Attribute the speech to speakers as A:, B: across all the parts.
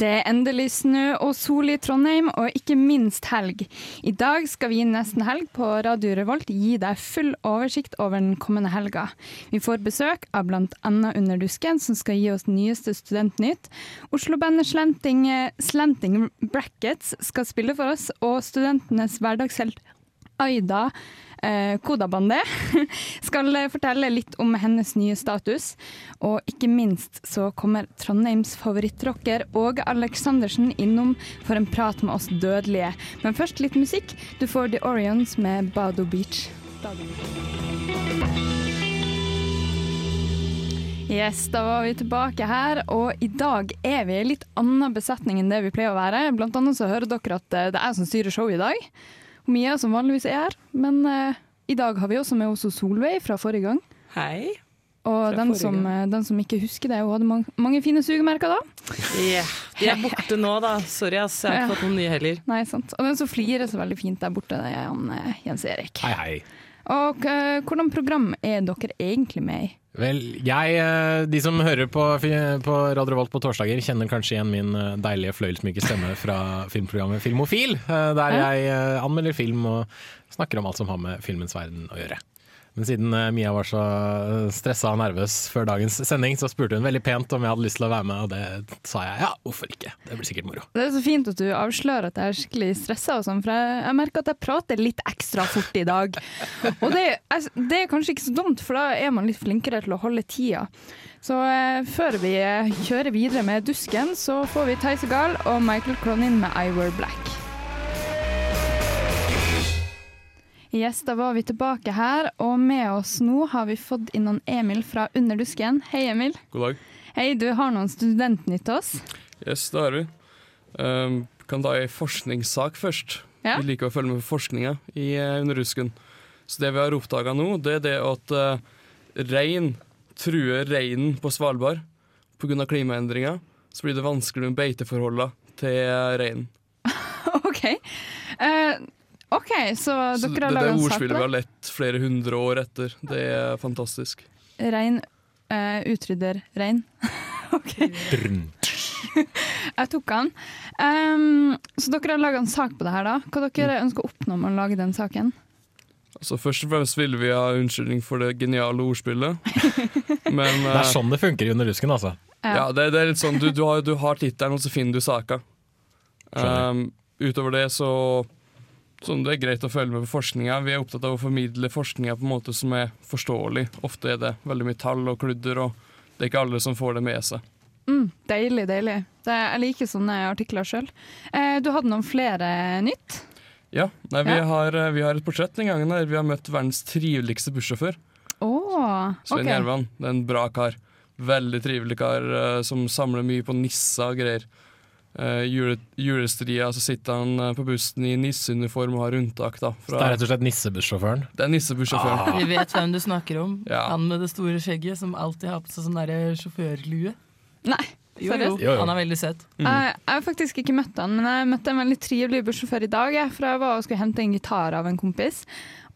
A: Det er endelig snø og sol i Trondheim, og ikke minst helg. I dag skal vi Nesten helg på Radio Revolt gi deg full oversikt over den kommende helga. Vi får besøk av bl.a. Under dusken, som skal gi oss nyeste Studentnytt. Oslo-bandet Slanting, Slanting Brackets skal spille for oss, og studentenes hverdagshelt Aida eh, Kodabande skal fortelle litt om hennes nye status. Og ikke minst så kommer Trondheims favorittrocker Åge Aleksandersen innom for en prat med oss dødelige. Men først litt musikk. Du får The Orions med Bado Beach. Yes, da var vi tilbake her, og i dag er vi i litt annen besetning enn det vi pleier å være. Blant annet så hører dere at eh, det er jeg som styrer showet i dag. Mia som vanligvis er her, men uh, i dag har vi også med oss Solveig fra forrige gang.
B: Hei.
A: Og den som, eh, den som ikke husker det, hun hadde mange, mange fine sugemerker da.
B: Yeah. de er borte nå, da. Sorry, ass. Jeg har ikke fått noen nye heller.
A: Nei, sant. Og den som flirer så veldig fint der borte, det er han eh, Jens Erik.
C: Hei, hei.
A: Og eh, hvordan program er dere egentlig med i?
C: Vel, jeg, eh, de som hører på, på Radio Revolt på torsdager, kjenner kanskje igjen min eh, deilige fløyelsmyke stemme fra filmprogrammet Filmofil, der jeg anmelder film og snakker om alt som har med filmens verden å gjøre. Men siden eh, Mia var så stressa og nervøs før dagens sending, så spurte hun veldig pent om jeg hadde lyst til å være med, og det sa jeg ja, hvorfor ikke? Det blir sikkert moro.
A: Det er så fint at du avslører at jeg er skikkelig stressa, og sånn, for jeg, jeg merker at jeg prater litt ekstra fort i dag. Og det, det er kanskje ikke så dumt, for da er man litt flinkere til å holde tida. Så eh, før vi eh, kjører videre med Dusken, så får vi Theis Gahl og Michael Cronin med I Were Black. Yes, da var vi tilbake her, og med oss nå har vi fått inn noen Emil fra Underdusken. Hei, Emil.
D: God dag.
A: Hei, du har noen studentnytt til oss.
D: Yes, det har vi. Um, kan ta ei forskningssak først.
A: Ja.
D: Vi liker å følge med på forskninga i uh, Under. Så det vi har oppdaga nå, det er det at uh, rein truer reinen på Svalbard pga. klimaendringer. Så blir det vanskelig med beiteforholdene til uh, reinen.
A: OK. Eh, OK, så,
D: Så
A: dere har laga en sak på det?
D: Det ordspillet vi har lett flere hundre år etter. Det er fantastisk.
A: Rein uh, utrydder rein. OK. Jeg tok den. Um, så dere har laga en sak på det her, da. Hva dere
D: Mm.
A: ønsker å oppnå med å lage den saken?
D: Altså Først og fremst ville vi ha unnskyldning for det geniale ordspillet. Men
C: Det er
D: uh,
C: sånn det funker i Under rusken, altså.
D: Ja, det, det er litt sånn, du, du har, du har tittelen, og så finner du saka. Um, utover det så sånn, Det er greit å følge med på forskninga. Vi er opptatt av å formidle forskninga på en måte som er forståelig. Ofte er det veldig mye tall og kludder, og det er ikke alle som får det med seg.
A: Mm, deilig, deilig. Det, jeg liker sånne artikler sjøl. Eh, du hadde noen flere nytt?
D: Ja, nei, vi,
A: Ja.
D: Har, eh, vi har et portrett den gangen her. Vi har møtt verdens triveligste bussjåfør.
A: Oh,
D: Svein
A: okay.
D: Gjerman. Det er en bra kar. Veldig trivelig kar eh, som samler mye på nisser og greier. Uh, jule, julestria, så sitter han eh, på bussen i nisseuniform og har unntak. da
C: Det er rett og slett nissebussjåføren.
D: Det er nissebussjåføren.
B: Vi vet hvem du snakker om.
D: Ja.
B: Han med det store skjegget som alltid har på seg sånn der sjåførlue.
A: Nei,
B: Jo? Jo,
C: jo.
B: han er veldig søt.
D: Mm.
A: Jeg, jeg har faktisk ikke møtt han, men jeg møtte en veldig trivelig bussjåfør i dag. Jeg, for jeg var og skulle hente en gitar av en kompis.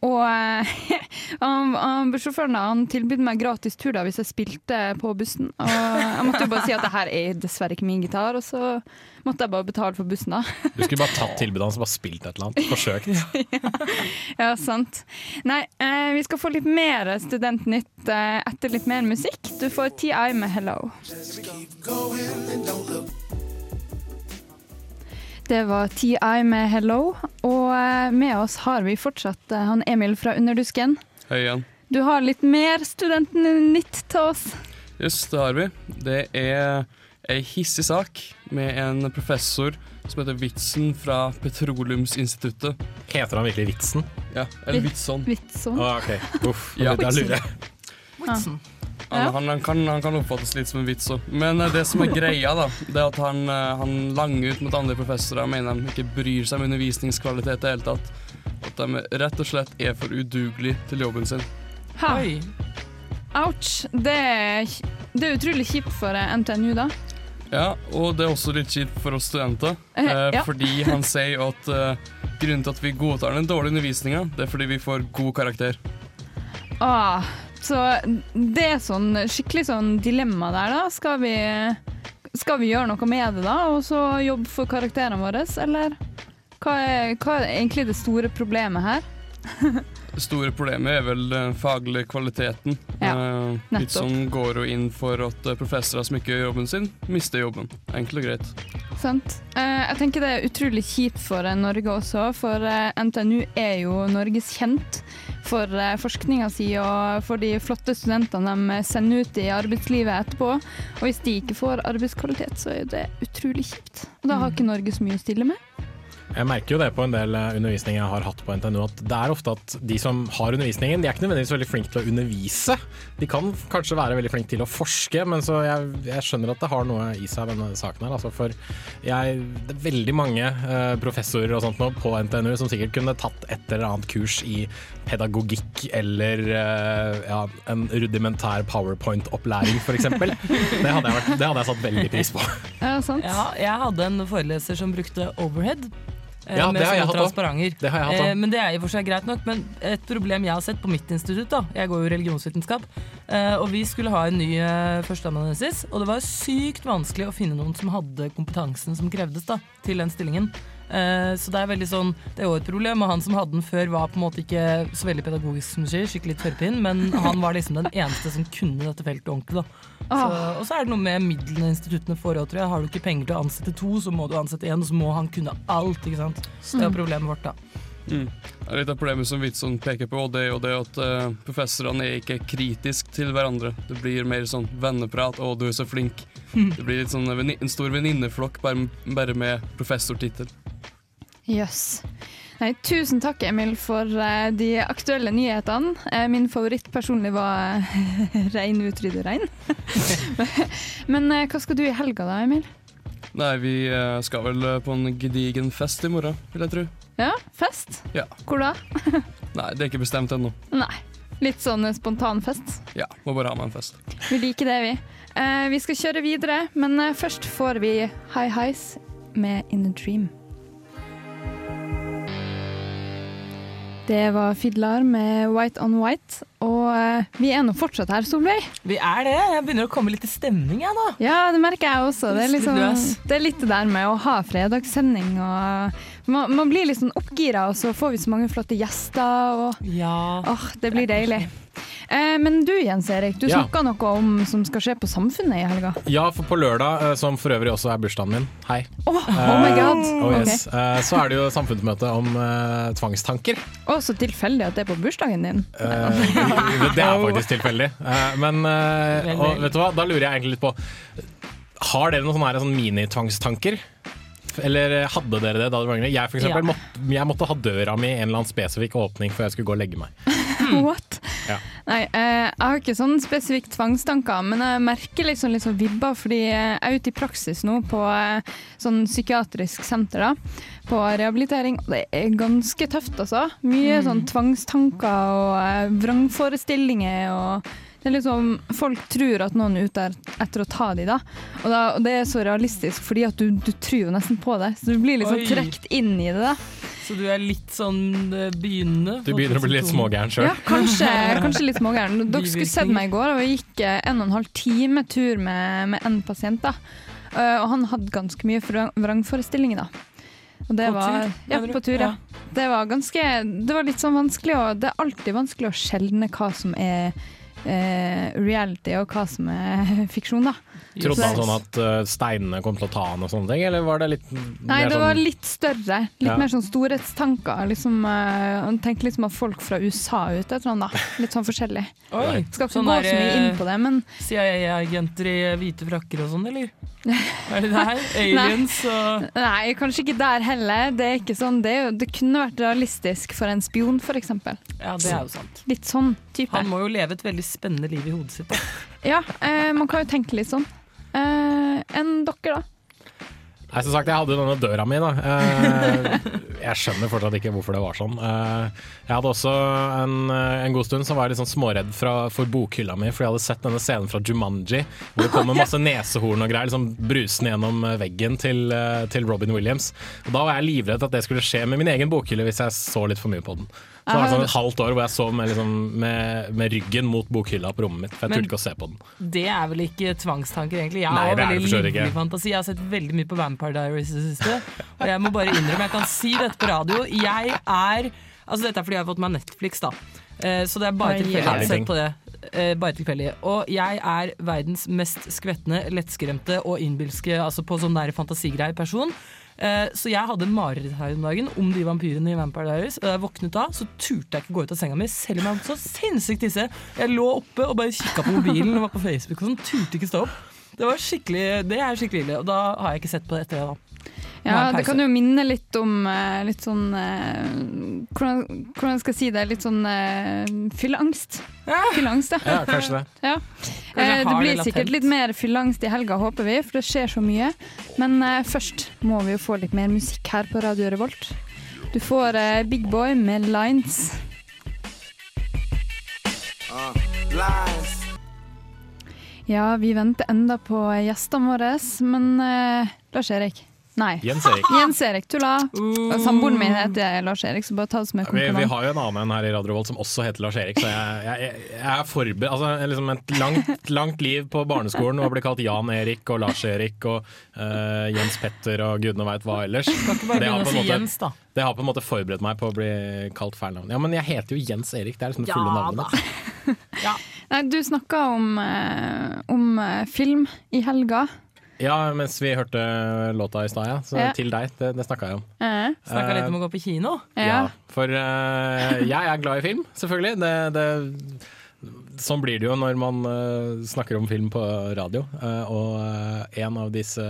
A: Og eh, han, han, bussjåføren han tilbød meg gratis tur da, hvis jeg spilte på bussen. Og jeg måtte jo bare si at det her er dessverre ikke min gitar, og så måtte jeg bare betale for bussen. da.
C: Du skulle bare tatt tilbudet hans og bare spilt et eller annet. Forsøkt.
A: Ja, sant. Nei, eh, vi skal få litt mer studentnytt eh, etter litt mer musikk. Du får TI med 'Hello'. Det var TI med 'Hello', og eh, med oss har vi fortsatt eh, han Emil fra Underdusken.
D: Hei igjen.
A: Du har litt mer Studenten-nytt til oss.
D: Yes, det har vi. Det er ei hissig sak, med en professor som heter Witzen fra Petroleumsinstituttet.
C: Heter han virkelig Vitsen?
D: Ja, eller Witzon.
A: Witzson.
C: Å, ok. Uff,
D: Ja.
C: da lurer jeg.
B: Whitson.
D: Han, han, han, kan, han kan oppfattes litt som en vits òg. Men eh, det som er greia, da, det er at han, eh, han langer ut mot andre professorer og mener de ikke bryr seg om undervisningskvalitet i det hele tatt. At de rett og slett er for udugelige til jobben sin.
A: Ha.
B: Oi.
A: Ouch. Det er, det er utrolig kjipt for eh, NTNU, da.
D: Ja, og det er også litt kjipt for oss studenter.
A: Eh, ja.
D: Fordi han sier at eh, grunnen til at vi godtar den dårlige undervisninga, det er fordi vi får god karakter.
A: Ah, så det er sånn skikkelig sånn dilemma der, da. Skal vi, skal vi gjøre noe med det, da? Og så jobbe for karakterene våre, eller? Hva er, hva er egentlig det store problemet her?
D: Det store problemet er vel den faglige kvaliteten.
A: Ja,
D: Eh,
A: nettopp.
D: litt som går jo inn for at eh, professorer som ikke gjør jobben sin, mister jobben. Enkelt og greit.
A: Sant? Eh, jeg tenker det er utrolig kjipt for Norge også, for NTNU er jo Norges kjent for uh, forskninga si og for de flotte studentene de sender ut i arbeidslivet etterpå. Og hvis de ikke får arbeidskvalitet, så er det utrolig kjipt. Og da har ikke Norge så mye å stille med.
C: Jeg merker jo det på en del eh, undervisning jeg har hatt på NTNU, at det er ofte at de som har undervisningen, de er ikke nødvendigvis veldig flinke til å undervise. De kan kanskje være veldig flinke til å forske, men så jeg, jeg skjønner at det har noe i seg, denne saken her. Altså for jeg, det er veldig mange eh, professorer og sånt nå på NTNU som sikkert kunne tatt et eller annet kurs i pedagogikk eller eh, ja, en rudimentær powerpoint-opplæring, f.eks. Det, det hadde jeg satt veldig pris på.
A: Ja, sant?
B: Ja, jeg hadde en foreleser som brukte overhead. Eh,
C: Ja,
B: med
C: det har jeg
B: sånne
C: hatt også.
B: transparenter.
C: Det har jeg hatt også.
B: Eh, men det er i for seg greit nok. Men et problem jeg har sett på mitt institutt, da jeg går jo religionsvitenskap, eh, og vi skulle ha en ny førsteamanuensis, og det var sykt vanskelig å finne noen som hadde kompetansen som krevdes da, til den stillingen. Eh, så det er veldig sånn Det er jo et problem, og han som hadde den før, var på en måte ikke så veldig pedagogisk, som sier, skikkelig tørrpinn, men han var liksom den eneste som kunne dette feltet ordentlig, da. Så, og så er det noe med midlene instituttene får òg, tror jeg. Har du ikke penger til å ansette to, så må du ansette én, og så må han kunne alt, ikke sant. Så det er problemet vårt, da.
D: Mm. Det er Litt av problemet som Witzon peker på, det er jo det at uh, professorene er ikke kritiske til hverandre. Det blir mer sånn venneprat 'å, du er så flink'. Det blir litt sånn en stor venninneflokk bare, bare med professortittel.
A: Jøss. Nei, tusen takk, Emil, for uh, de aktuelle nyhetene. Uh, min favoritt personlig var rein utrydde rein. Men uh, hva skal du i helga da, Emil?
D: Nei, vi skal vel på en gedigen fest i morgen, vil jeg tro.
A: Ja, fest?
D: Ja.
A: Hvor da?
D: Nei, det er ikke bestemt ennå.
A: Nei. Litt sånn spontanfest? spontan fest.
D: Ja, må bare ha med en fest.
A: Vi liker det, vi. Eh, vi skal kjøre videre, men eh, først får vi High Highs med In a Dream. Det var Fidlar med White on White, og eh, vi er nå fortsatt her, Solveig.
B: Vi er det. Jeg begynner å komme litt i stemning, jeg nå.
A: Ja, det merker jeg også. Det er, liksom, det er litt det der med å ha fredagssending og man, man blir litt sånn oppgira, og så får vi så mange flotte gjester, og
B: Ja.
A: åh, det blir deilig. Eh, men du Jens Erik, du
C: Ja.
A: snakka noe om som skal skje på Samfunnet i helga.
C: Ja, for på lørdag, eh, som for øvrig også er bursdagen min, hei,
A: oh, oh my god!
C: Oh, yes. okay. Eh, Så er det jo samfunnsmøte om eh, tvangstanker.
A: Å, så tilfeldig at det er på bursdagen din.
C: Eh, det er faktisk tilfeldig. Eh, men eh, og, vet du hva, da lurer jeg egentlig litt på Har dere noen sånne, sånne minitvangstanker? Eller eh, hadde dere det da dere var yngre? Jeg, for eksempel,
B: Ja.
C: måtte, jeg måtte ha døra mi i en eller annen spesifikk åpning før jeg skulle gå og legge meg.
A: What?
C: Ja.
A: Nei, eh, jeg har ikke sånn spesifikke tvangstanker, men jeg merker liksom litt sånn vibber, fordi jeg er ute i praksis nå på eh, sånn psykiatrisk senter, da, på rehabilitering, og det er ganske tøft, altså. Mye sånn tvangstanker og eh, vrangforestillinger og det er liksom, Folk tror at noen er ute der etter å ta dem, da. Og, da, og det er så realistisk, fordi at du, du tror jo nesten på det. Så du blir liksom
B: Oi.
A: trukket inn i det. da.
B: Så du er litt sånn eh, begynnende?
C: Du begynner å bli litt smågæren sjøl.
A: Ja, kanskje, kanskje litt smågæren. Dere skulle sett meg i går, og jeg gikk eh, en og en halv time tur med, med en pasient. da. Eh, og han hadde ganske mye vrang- vrangforestillinger, da. Og det
B: På
A: var,
B: tur,
A: Ja, på tur, ja. Det var ganske Det var litt sånn vanskelig, og det er alltid vanskelig å skjelne hva som er reality og hva som er fiksjon, da.
C: Trodde han sånn at uh, steinene kom til å ta han og sånne ting, eller var det litt
A: Nei, det var
C: sånn-
A: litt større. Litt
C: Ja.
A: mer sånn storhetstanker. Liksom, eh, Han tenkte liksom at folk fra USA er ute etter han, da. Litt sånn forskjellig.
B: Oi,
A: Skal ikke
B: sånn
A: gå så mye inn
B: eh,
A: på det, men
B: CIA-agenter i hvite frakker og sånn, eller? Er det det her? Aliens og
A: Nei, kanskje ikke der heller. Det er ikke sånn, det, er jo, det kunne vært realistisk for en spion, f.eks.
B: Ja, det er jo sant.
A: Litt sånn type.
B: Han må jo leve et veldig spennende liv i hodet sitt. Da.
A: Ja, eh, man kan jo tenke litt sånn. Eh, enn dere, da?
C: Nei, som sagt, jeg hadde jo denne døra mi, da. Eh, jeg skjønner fortsatt ikke hvorfor det var sånn. Eh, jeg hadde også en, eh, en god stund så var litt sånn småredd fra, for bokhylla mi, for jeg hadde sett denne scenen fra Jumanji, hvor det kommer masse nesehorn og greier liksom brusende gjennom eh, veggen til, eh, til Robin Williams. Og da var jeg livredd at det skulle skje med min egen bokhylle hvis jeg så litt for mye på den. Så det var sånn et halvt år hvor jeg sov med, liksom, med, med ryggen mot bokhylla på rommet mitt, for jeg turte ikke å se på den.
B: Det er vel ikke tvangstanker, egentlig. Jeg
C: Nei,
B: har
C: det er det
B: veldig livlig fantasi. Jeg har sett veldig mye på Vampire Diaries i det siste. Og jeg må bare innrømme, jeg kan si dette på radio. Jeg er Altså Dette er fordi jeg har fått meg Netflix, da. Eh, Så det er bare tilfeldig jeg har sett på det. Eh, Bare tilfeldig. Og jeg er verdens mest skvettende, lettskremte og innbilske, altså på sånn der fantasigreier person. Eh, Så jeg hadde mareritt her om dagen om de vampyrene i Vampire Diaries. Og da jeg våknet da, så turte jeg ikke gå ut av senga mi, selv om jeg var så sinnssykt tisse. Jeg lå oppe og bare kikka på mobilen og var på Facebook og sånn. Turte ikke stå opp. Det var skikkelig, det er skikkelig ille, og da har jeg ikke sett på det etter det. da
A: Ja, det kan jo minne litt om eh, litt sånn eh, hvordan, hvordan skal jeg si det? Litt sånn uh, fylleangst. Fylleangst, ja.
C: Ja, kanskje det.
A: ja.
B: Kanskje
A: Eh, det blir sikkert litt mer fylleangst i helga, håper vi, for det skjer så mye. Men eh, først må vi jo få litt mer musikk her på Radio Revolt. Du får eh, Big Boy med Lines. Ja, vi venter enda på gjestene våre, men eh, Lars Erik Nei.
C: Jens Erik.
A: Jens Erik Tulla. Samboeren min heter Lars Erik, så bare ta det som en
C: Vi, vi har jo en annen en her i Radio Volt som også heter Lars Erik, så jeg, jeg, jeg er forberedt altså, liksom Et langt, langt liv på barneskolen og bli kalt Jan Erik og Lars Erik og uh, Jens Petter og gudene veit hva ellers.
B: Kan ikke bare
C: Det har
B: begynne å si
C: måte-
B: Jens, da.
C: Det har på en måte forberedt meg på å bli kalt feil navn. Ja, men jeg heter jo Jens Erik, det er liksom det fulle
B: Ja
C: navnet
B: da.
C: Ja.
A: Nei, du snakka om, eh, om eh, film i helga.
C: Ja, mens vi hørte låta i stad, ja. Så
A: Ja.
C: til deg, det, det snakka jeg om.
A: Ja.
B: Snakka litt om å gå på kino.
A: ja.
C: For uh, jeg er glad i film, selvfølgelig. Det, det, sånn blir det jo når man uh, snakker om film på radio. Uh, og en av disse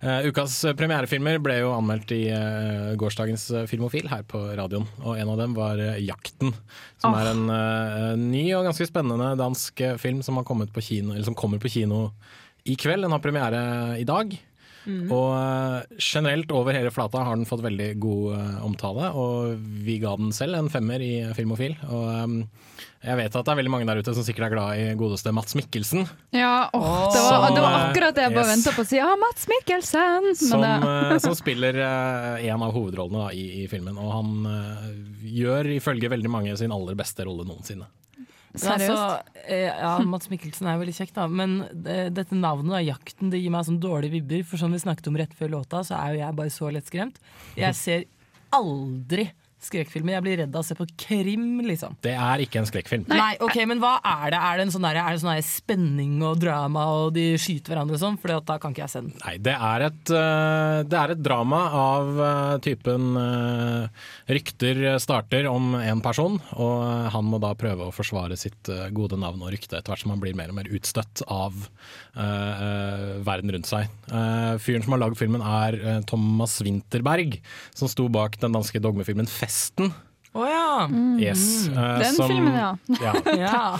C: ukas premierefilmer ble jo anmeldt i gårsdagens Filmofil her på radioen. Og en av dem var 'Jakten', som er en ny og ganske spennende dansk film som, har kommet på kino, eller som kommer på kino i kveld. Den har premiere i dag. Og eh, generelt over hele flata har den fått veldig god eh, omtale, og vi ga den selv en femmer i Filmofil. Og eh, jeg vet at det er veldig mange der ute som sikkert er glad i godeste Mats Mikkelsen,
A: Ja, åh, det, var,
C: Som,
A: det var akkurat det jeg bare
C: yes.
A: venta på å si. Ja, Mats Mikkelsen!
C: som, som spiller en av hovedrollene da, i, i filmen. Og han gjør ifølge veldig mange sin aller beste rolle noensinne.
B: Men altså, ja, Mats Mikkelsen er veldig kjekk, da. Men eh, dette navnet, da, jakten, det gir meg sånn dårlige vibber. For som vi snakket om rett før låta, så er jo jeg bare så lettskremt. Jeg ser aldri skrekkfilmer. Jeg blir redd av å se på krim, liksom.
C: Det er ikke en skrekkfilm.
B: Nei, ok, Men hva er det? Er det en sånn der, er det sånn der spenning og drama, og de skyter hverandre og sånn? For da kan ikke jeg se den.
C: Nei, det er et, eh, det er et drama av eh, typen eh, rykter starter om en person, og han må da prøve å forsvare sitt gode navn og rykte etter hvert som han blir mer og mer utstøtt av eh, eh, verden rundt seg. Uh, fyren som har lagd filmen er Thomas Winterberg, som sto bak den danske dogmefilmen Festen.
B: Å ja!
C: Yes, Uh,
A: Den
C: som-
A: filmen, ja.
C: ja.
B: ja.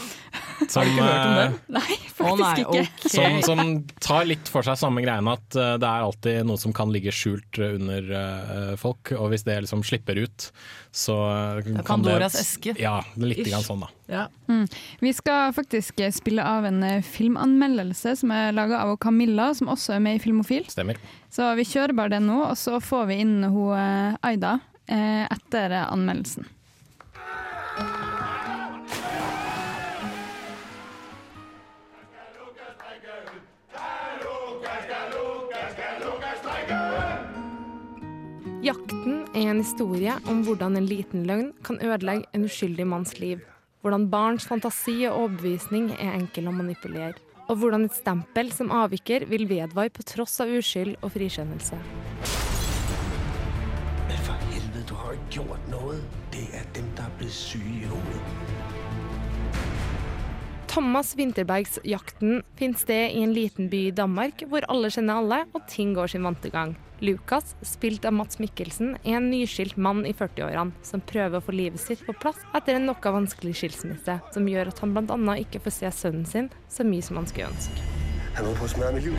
C: Som,
B: ikke hørt om
C: eh,
B: den?
A: Nei,
B: faktisk
A: faktisk
B: nei,
A: ikke.
C: Som, som tar litt for seg samme greiene at uh, det er alltid noe som kan ligge skjult under uh, folk, og hvis det liksom slipper ut, så uh,
B: Pandoras eske.
C: Ja, litt
B: Ish.
C: grann sånn, da.
B: Ja.
A: Vi skal faktisk spille av en filmanmeldelse som er laga av Camilla, som også er med i Filmofil.
C: Stemmer.
A: Så vi kjører bare den nå, og så får vi inn hun Aida etter eh, anmeldelsen.
E: Jakten er en historie om hvordan en liten løgn kan ødelegge en uskyldig manns liv. Hvordan barns fantasi og overbevisning er enkel å manipulere. Og hvordan et stempel som avviker vil vedvare på tross av uskyld og frikjennelse.
F: Gjort noe. Det er dem, der er blitt syge i hovedet.
E: Thomas Winterbergs 'Jakten' finner sted i en liten by i Danmark, hvor alle kjenner alle, og ting går sin vante gang. Lukas, spilt av Mats Mikkelsen, er en nyskilt mann i 40-årene som prøver å få livet sitt på plass etter en noe vanskelig skilsmisse, som gjør at han bl.a. ikke får se sønnen sin så mye som han skulle ønske.
F: Han holder på å smadre mit liv.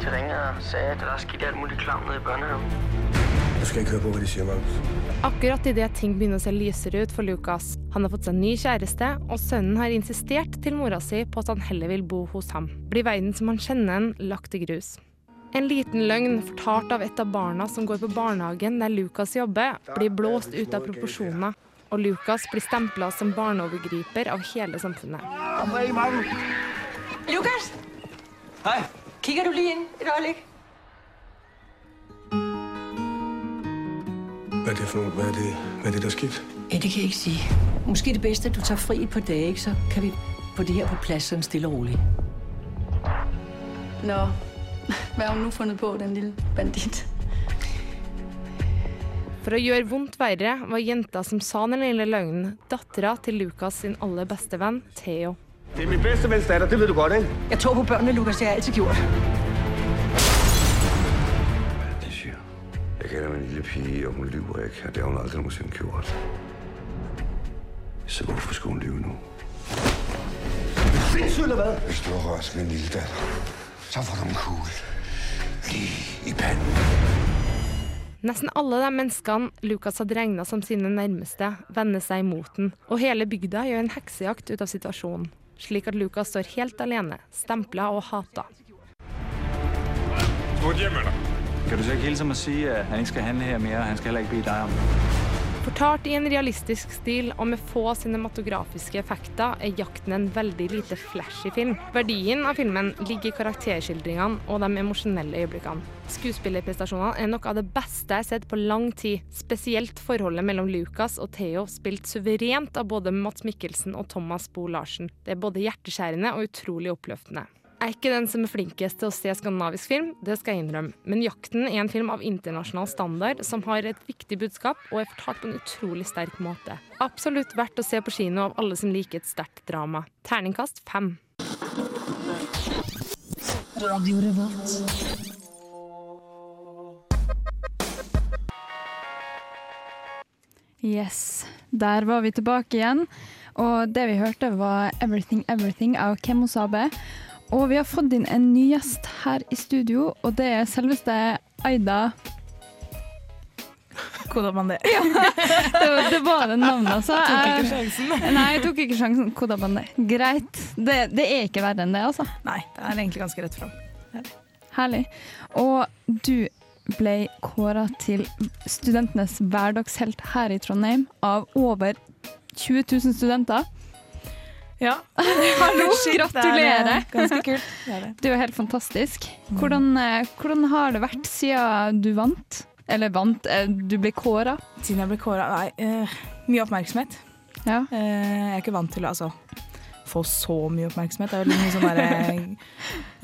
G: De ringer og sagde, at det er sket alt mulig klam nede i børnehaven.
F: Du skal ikke høre på, hva de sier, Magnus.
E: Akkurat idet ting begynner å se lysere ut for Lukas. Han har fått seg ny kjæreste, og sønnen har insistert til mora si på at han heller vil bo hos ham. Blir verden som han kjenner den, lagt i grus. En liten løgn fortalt av et av barna som går på barnehagen der Lukas jobber, blir blåst ut av proporsjoner, og Lukas blir stempla som barneovergriper av hele samfunnet.
G: Lukas!
F: Hei!
G: Kikker du lige inn et øjeblik?
F: Hvad er det for noget? Hvad er det, hvad er det der er sket?
G: Ja, det kan jeg ikke sige. Måske det bedste, at du tager fri et par dage, ikke? så kan vi få det her på plads sådan stille og roligt.
H: Nå, hvad har hun nu fundet på, den lille bandit?
E: For å gjøre vondt verre var jenta som sa den lille løgnen, dattera til Lukas sin aller beste venn, Theo.
F: Det er min beste venns datter, det vet du godt, ikke?
G: Jeg tror på børnene, Lukas. Det har jeg altid gjort.
F: Jeg med en lille pige, og hun lyver ikke, og det har hun aldrig nogensinde gjort. Så hvorfor skulle hun lyve nu? Sindssygt eller hvad? Hvis du har rørt min lille datter, så får du en kugle lige i panden.
E: Nesten alle de menneskene Lukas hadde regna som sine nærmeste, vender seg imot den, og hele bygda gjør en heksejakt ut av situasjonen, slik at Lukas står helt alene, stempla og hata.
I: Kan du så ikke hilse ham og si at han ikke skal handle her mer, han skal heller ikke bede deg om?
E: Fortalt i en realistisk stil og med få cinematografiske effekter er 'Jakten' en veldig lite flashy film. Verdien av filmen ligger i karakterskildringene og de emosjonelle øyeblikkene. Skuespillerprestasjonene er noe av det beste jeg har sett på lang tid. Spesielt forholdet mellom Lucas og Theo, spilt suverent av både Mats Mikkelsen og Thomas Bo Larsen. Det er både hjerteskjærende og utrolig oppløftende. Er ikke den som er flinkest til å se skandinavisk film, det skal jeg innrømme, men 'Jakten' er en film av internasjonal standard som har et viktig budskap og er fortalt på en utrolig sterk måte. Absolutt verdt å se på kino av alle som liker et sterkt drama. Terningkast fem.
G: Radio Revolt.
A: Yes, der var vi tilbake igjen. Og det vi hørte var 'Everything Everything' av Kemo Sabe. Og vi har fått inn en ny gjest her i studio, og det er selveste Aida.
J: Kodabandé.
A: Ja, det, var- det var det navnet, altså.
J: Jeg Tok ikke sjansen.
A: Nei, jeg tok ikke sjansen. Kodabandé. Greit. Det, det er ikke verre enn det, altså.
J: Nei, det er egentlig ganske rett fram.
A: Herlig. Og du ble kåra til studentenes hverdagshelt her i Trondheim av over 20 000 studenter.
J: Ja.
A: Hallo,
J: er,
A: gratulerer!
J: eh, ganske kult. Det er det.
A: Det er helt fantastisk. Hvordan, eh, hvordan har det vært siden du vant? Eller vant, eh, du ble kåra?
J: Siden jeg ble kåra Nei, uh, mye oppmerksomhet.
A: Ja.
J: Uh, jeg er ikke vant til å altså, få så mye oppmerksomhet. Det er veldig mye sånn der,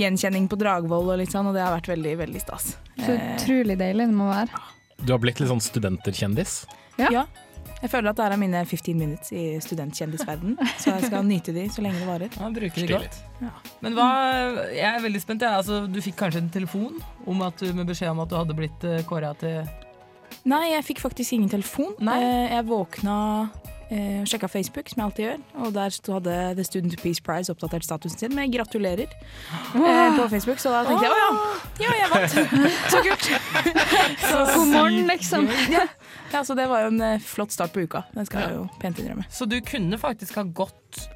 J: gjenkjenning på Dragvoll og litt sånn, og det har vært veldig, veldig stas.
A: Så utrolig deilig det må være.
C: Du har blitt litt sånn studenterkjendis.
J: ja. Jeg føler at det er mine 15 minutes i studentkjendisverden, så jeg skal nyte de så lenge det varer.
B: Ja, bruker de
C: godt.
B: godt. Men hva, jeg er veldig spent. Ja. Altså, du fikk kanskje en telefon om at du, med beskjed om at du hadde blitt uh, kåra til
J: Nei, jeg fikk faktisk ingen telefon.
B: Nei.
J: Eh, jeg våkna eh, sjekka Facebook, som jeg alltid gjør, og der sto hadde The Student Peace Prize oppdatert statusen sin med 'gratulerer' eh, på Facebook. Så da tenkte jeg å ja, ja, jeg vant! Så kult!
A: God morgen, liksom.
J: Ja. Ja, så det var jo en eh, flott start på uka. Den skal jeg jo pent innrømme.
B: Så du kunne faktisk ha gått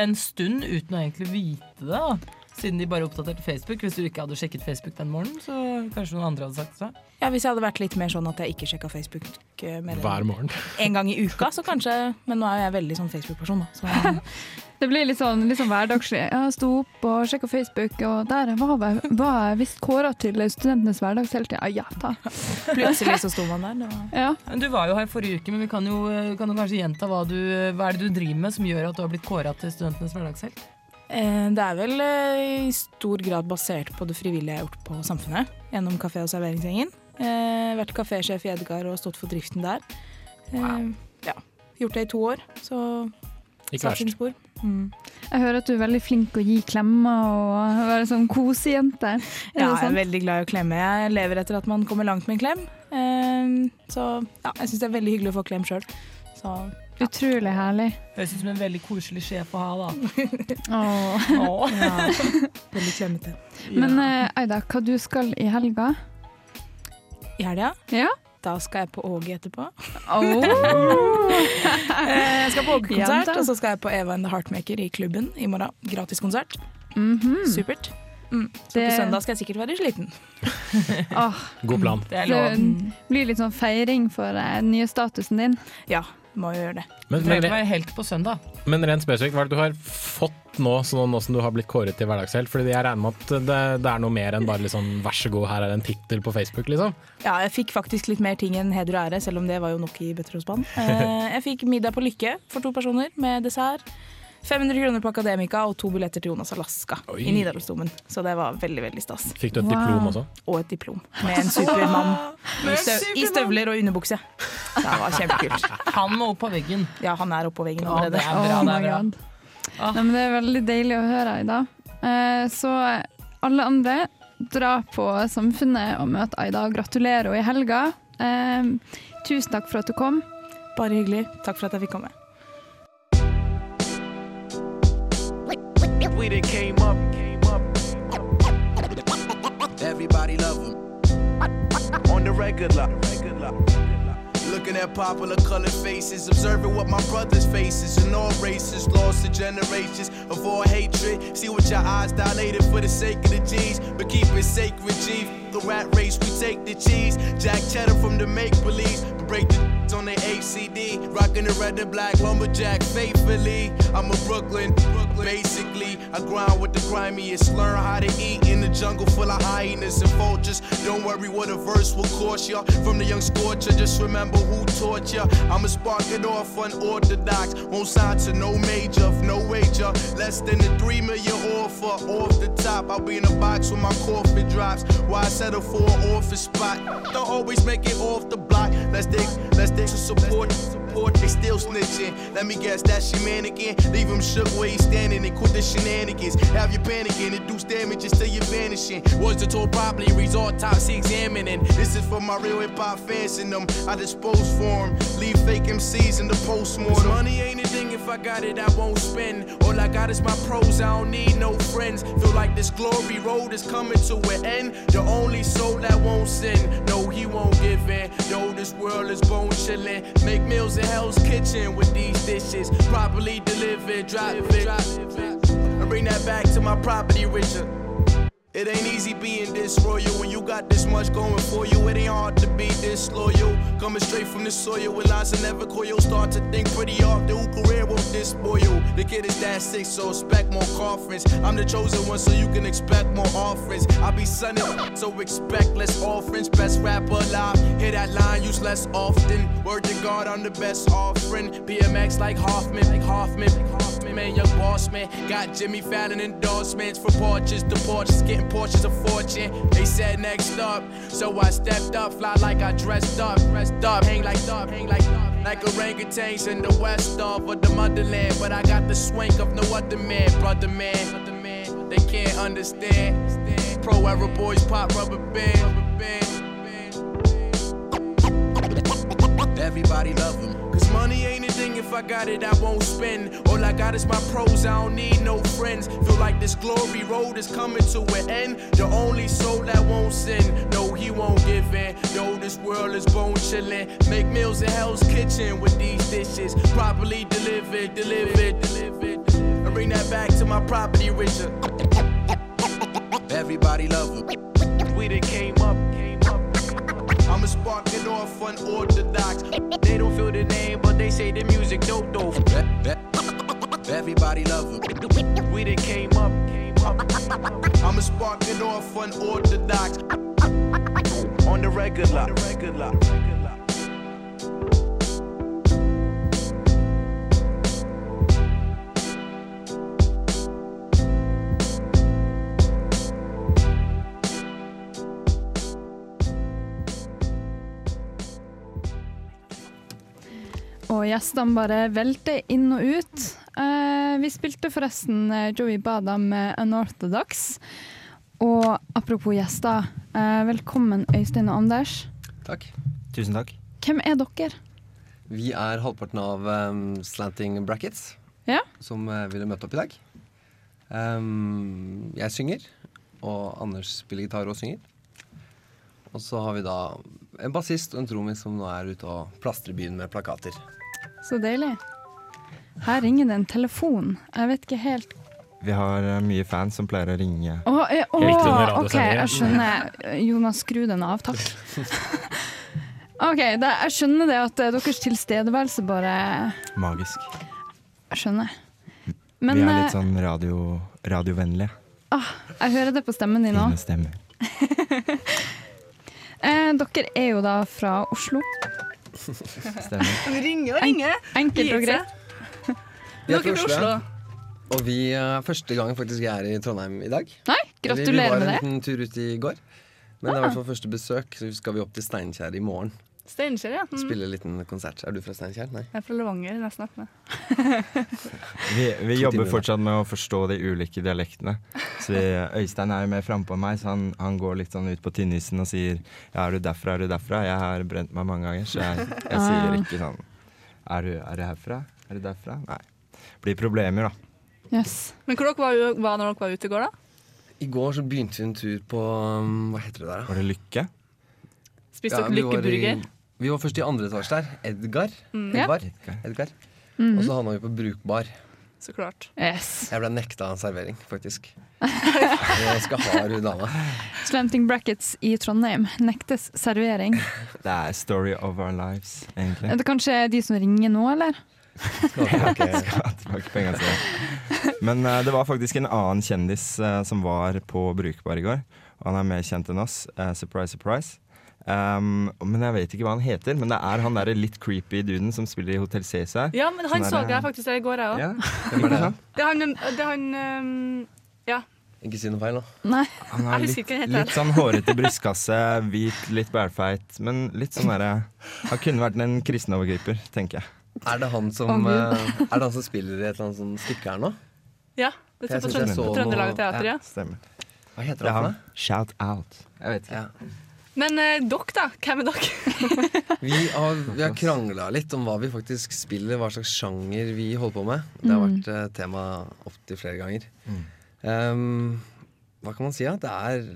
B: en stund uten å egentlig vite det? da. Siden de bare oppdaterte Facebook. Hvis du ikke hadde sjekket Facebook den morgenen, så kanskje noen andre hadde sagt det.
J: Ja, Hvis jeg hadde vært litt mer sånn at jeg ikke sjekka Facebook eh, mer
C: Hver morgen.
J: en gang i uka, så kanskje Men nå er jo jeg veldig sånn Facebook-person, da. Så
A: Det blir litt sånn, litt sånn hverdagslig. Jeg sto opp og sjekka Facebook, og der var jeg, var jeg visst kåra til studentenes hverdagshelt. Ja, ja da.
J: plutselig så sto man der. Var
A: Ja.
B: Men Du var jo her forrige uke, men vi kan jo, kan jo kanskje gjenta hva, du, hva er det du driver med som gjør at du har blitt kåra til studentenes hverdagshelt?
J: Eh, Det er vel eh, i stor grad basert på det frivillige jeg har gjort på Samfunnet. Gjennom kafé- og serveringsgjengen. Eh, Vært kafésjef i Edgar og stått for driften der. Wow. Ja, Gjort det i to år, så
C: Ikke verst.
J: Mm.
A: Jeg hører at du er veldig flink å gi klemmer og være sånn kosejente.
J: Ja, jeg er veldig glad i å klemme. Jeg lever etter at man kommer langt med en klem. Så ja, jeg syns det er veldig hyggelig å få klem sjøl. Så
A: Utrolig herlig.
B: Høres ut som en veldig koselig sjef å ha, da.
A: Åh.
B: Oh.
J: ja, veldig klemmete.
A: Men eh, Aida, hva du skal i helga?
J: I helga?
A: Ja?
J: Da skal jeg på Åge etterpå.
A: Oh.
J: Eh, Jeg skal på Åge-konsert, og så skal jeg på Eva and the Heartmaker i klubben i morgen. Gratis konsert.
A: -hmm.
J: Supert. Mm. Så
A: Det-
J: på søndag skal jeg sikkert være sliten.
A: oh.
C: God plan.
B: Det
A: det blir litt sånn feiring for eh, den nye statusen din.
J: Ja, må jo gjøre det.
C: Men,
B: Trenger
C: men,
B: ikke være helt på søndag.
C: men rent spesifikt, hva er det du har fått nå, sånn nå som du har blitt kåret til hverdagshelt? Fordi jeg regner med at det, det er noe mer enn bare sånn vær så god, her er en tittel på Facebook, liksom.
J: Ja, jeg fikk faktisk litt mer ting enn heder og ære, selv om det var jo nok i bøtter og spann. Eh, Jeg fikk middag på Lykke for to personer med dessert. 500 kroner på Akademika og to billetter til Jonas Alaska
C: Oi.
J: i Nidarosdomen. Så det var veldig, veldig stas.
C: Fikk du et
A: Wow.
C: diplom også?
J: Og et diplom med en supermann i, støv, i støvler og underbukse. Det var kjempekult.
B: Han må opp på veggen.
J: Ja, han er oppå veggen
B: Ja, det er bra.
A: Oh
B: det er bra.
A: god.
B: Ah.
A: Nei, men det er veldig deilig å høre, Aida. Eh, så alle andre, dra på Samfunnet og møt Aida. Gratulerer henne i helga. Eh, tusen takk for at du kom.
J: Bare hyggelig. Takk for at jeg fikk komme.
K: We done came up, came up. Everybody love him. On the regular, regular. Looking at popular colored faces, observing what my brothers faces in all races, lost to generations of all hatred. See what your eyes dilated for the sake of the G's, but keep it sacred, G. The rat race, we take the cheese. Jack cheddar from the make believe, break the on the HCD, rocking the red and black lumberjack faithfully. I'm a Brooklyn, Brooklyn. Basically, I grind with the grimiest, learn how to eat in the jungle full of hyenas and vultures. Don't worry what a verse will cost ya. From the young scorcher, just remember who taught ya. I'ma spark it off unorthodox, won't sign to no major, no wager. Less than a three million offer off the top. I'll be in a box when my coffin drops. Why settle for an office spot? Don't always make it off the block. Let's dig, let's dig to support. Support, they still snitching. Let me guess, that's mannequin. Leave him shook where he's standing and quit the shenanigans. Have you panicking, induce damages till you're vanishing. Was the properly, reads autopsy examining. This is for my real hip hop fans and them. I dispose for 'em. Leave fake MCs in the postmortem. Money ain't a thing if I got it, I won't spend. All I got is my pros, I don't need no friends. Feel like this glory road is coming to an end. The only soul that won't sin, no, he won't give in. Yo, this world is bone chillin'. Make meals in Hell's Kitchen with these dishes. Properly delivered, drop it. And bring that back to my property, Richard. It ain't easy being disloyal when you got this much going for you. It ain't hard to be disloyal. Coming straight from the soil with lines that never coil. Start to think pretty often who career won't spoil. The kid is that sick, so expect more coffins. I'm the chosen one, so you can expect more offerings. I be sunning, so expect less offerings. Best rapper alive. Hear that line used less often. Word to God, I'm the best offering. BMX like Hoffman, like Hoffman, like Hoffman. Man, young boss man. Got Jimmy Fallon endorsements for porches to porches, getting Porsches a fortune. They said next up, so I stepped up, fly like I dressed up, dressed up, hang like up, hang like up. Like orangutans in the west of the motherland, but I got the swank of no other man, brother man. They can't understand. Pro era boys pop rubber band, Everybody love him. Cause money ain't a thing if I got it, I won't spend. All I got is my pros, I don't need no friends. Feel like this glory road is coming to an end. The only soul that won't sin, no, he won't give in. Yo, this world is bone chillin'. Make meals in Hell's Kitchen with these dishes. Properly delivered, delivered, delivered. And bring that back to my property, Richard. Everybody love her. We done came up. I'm sparking off unorthodox. They don't feel the name, but they say the music dope though. Everybody love her. We up, came up. I'm a sparking off unorthodox. On the regular. On the regular.
A: Og gjestene bare velter inn og ut. Eh, vi spilte forresten eh, Joey Bada med Unorthodox. Og apropos gjester, eh, velkommen Øystein og Anders.
L: Takk. Tusen takk.
A: Hvem er dere?
L: Vi er halvparten av um, Slanting Brackets,
A: Ja.
L: som uh, ville møte opp i dag. Um, jeg synger, og Anders spiller gitar og synger. Og så har vi da en bassist og en trommis som nå er ute og plastrer byen med plakater.
A: Så deilig. Her ringer det en telefon. Jeg vet ikke helt
M: Vi har eh, mye fans som pleier å ringe.
A: Å, eh, å, OK, jeg skjønner. Jonas, skru den av, takk. OK, det, jeg skjønner det at eh, deres tilstedeværelse bare
M: Magisk.
A: Jeg skjønner.
M: vi er
A: eh,
M: litt sånn radio, radiovennlige.
A: ah, jeg hører det på stemmen din nå.
M: Fine stemmer.
A: Eh, dere er jo da fra Oslo.
M: Stemmer.
J: Vi ringer og ringer.
A: Enkelt og greit.
L: Vi er fra Oslo. Og vi er første gang faktisk jeg er i Trondheim i dag.
A: Nei, gratulerer med det.
L: Vi var en liten tur ut i går. Men det er i hvert fall første besøk, så skal vi opp til Steinkjer i morgen.
J: Steinkjer, ja. Mm.
L: Spille en liten konsert. Er du fra Steinkjer? Nei.
J: Jeg er fra Levanger, nesten oppe.
M: Vi, vi jobber
L: timer,
M: fortsatt med å forstå de ulike dialektene. Så vi, Øystein er jo mer frampå enn meg, så han, han går litt sånn ut på tynnisen og sier Ja, er du derfra, er du derfra? Jeg har brent meg mange ganger, så jeg, jeg
A: Ah.
M: sier ikke sånn Er du, er du herfra? Er du derfra? Nei. Blir problemer, da.
A: Yes.
J: Men hvor dere var, dere når dere var ute i går, da?
L: I går så begynte vi en tur på um, Hva heter det der, da?
M: Var det Lykke?
J: Spiste dere
L: var i-
J: lykkeburger?
L: Vi var først i andre etasje der. Edgar.
J: Mm.
L: Edgar.
M: Edgar.
L: Edgar.
J: Mhm.
L: Og så havna vi på Brukbar.
J: Så klart.
A: Yes.
L: Jeg ble nekta servering, faktisk. Ganske hard hun dama.
A: Slanting brackets i Trondheim nektes servering.
M: Det er story of our lives, egentlig.
A: Er det kanskje de som ringer nå, eller?
M: Ja, ok, skal ha tilbake pengene sine. Men uh, det var faktisk en annen kjendis uh, som var på Brukbar i går. Og han er mer kjent enn oss. Uh, surprise, surprise. Um, men jeg vet ikke hva han heter. Men det er han der litt creepy duden som spiller i Hotell Cæsar.
J: Ja, men han så jeg faktisk der i går, jeg òg.
M: Ja, er det?
J: Det er han, det er han um, Ja.
L: Ikke si noe feil nå.
A: Nei.
M: Han har litt, litt sånn hårete brystkasse, hvit, litt bælfeit. Men litt sånn derre Han kunne vært en kristenovergriper, tenker jeg.
L: Er det han som, eh, er det han som spiller i et eller annet sånt stykke her nå?
J: Ja, det står på Trøndelag Teater, ja.
M: Stemmer.
L: Hva heter
M: Det er
L: han for noe?
M: Shout out. Jeg vet ikke.
J: Men eh, dere, da? Hvem er dere?
L: Vi har, vi har krangla litt om hva vi faktisk spiller, hva slags sjanger vi holder på med. Det har
J: Mm.
L: vært eh, tema opptil flere ganger. Um, hva kan man si? da? Det er,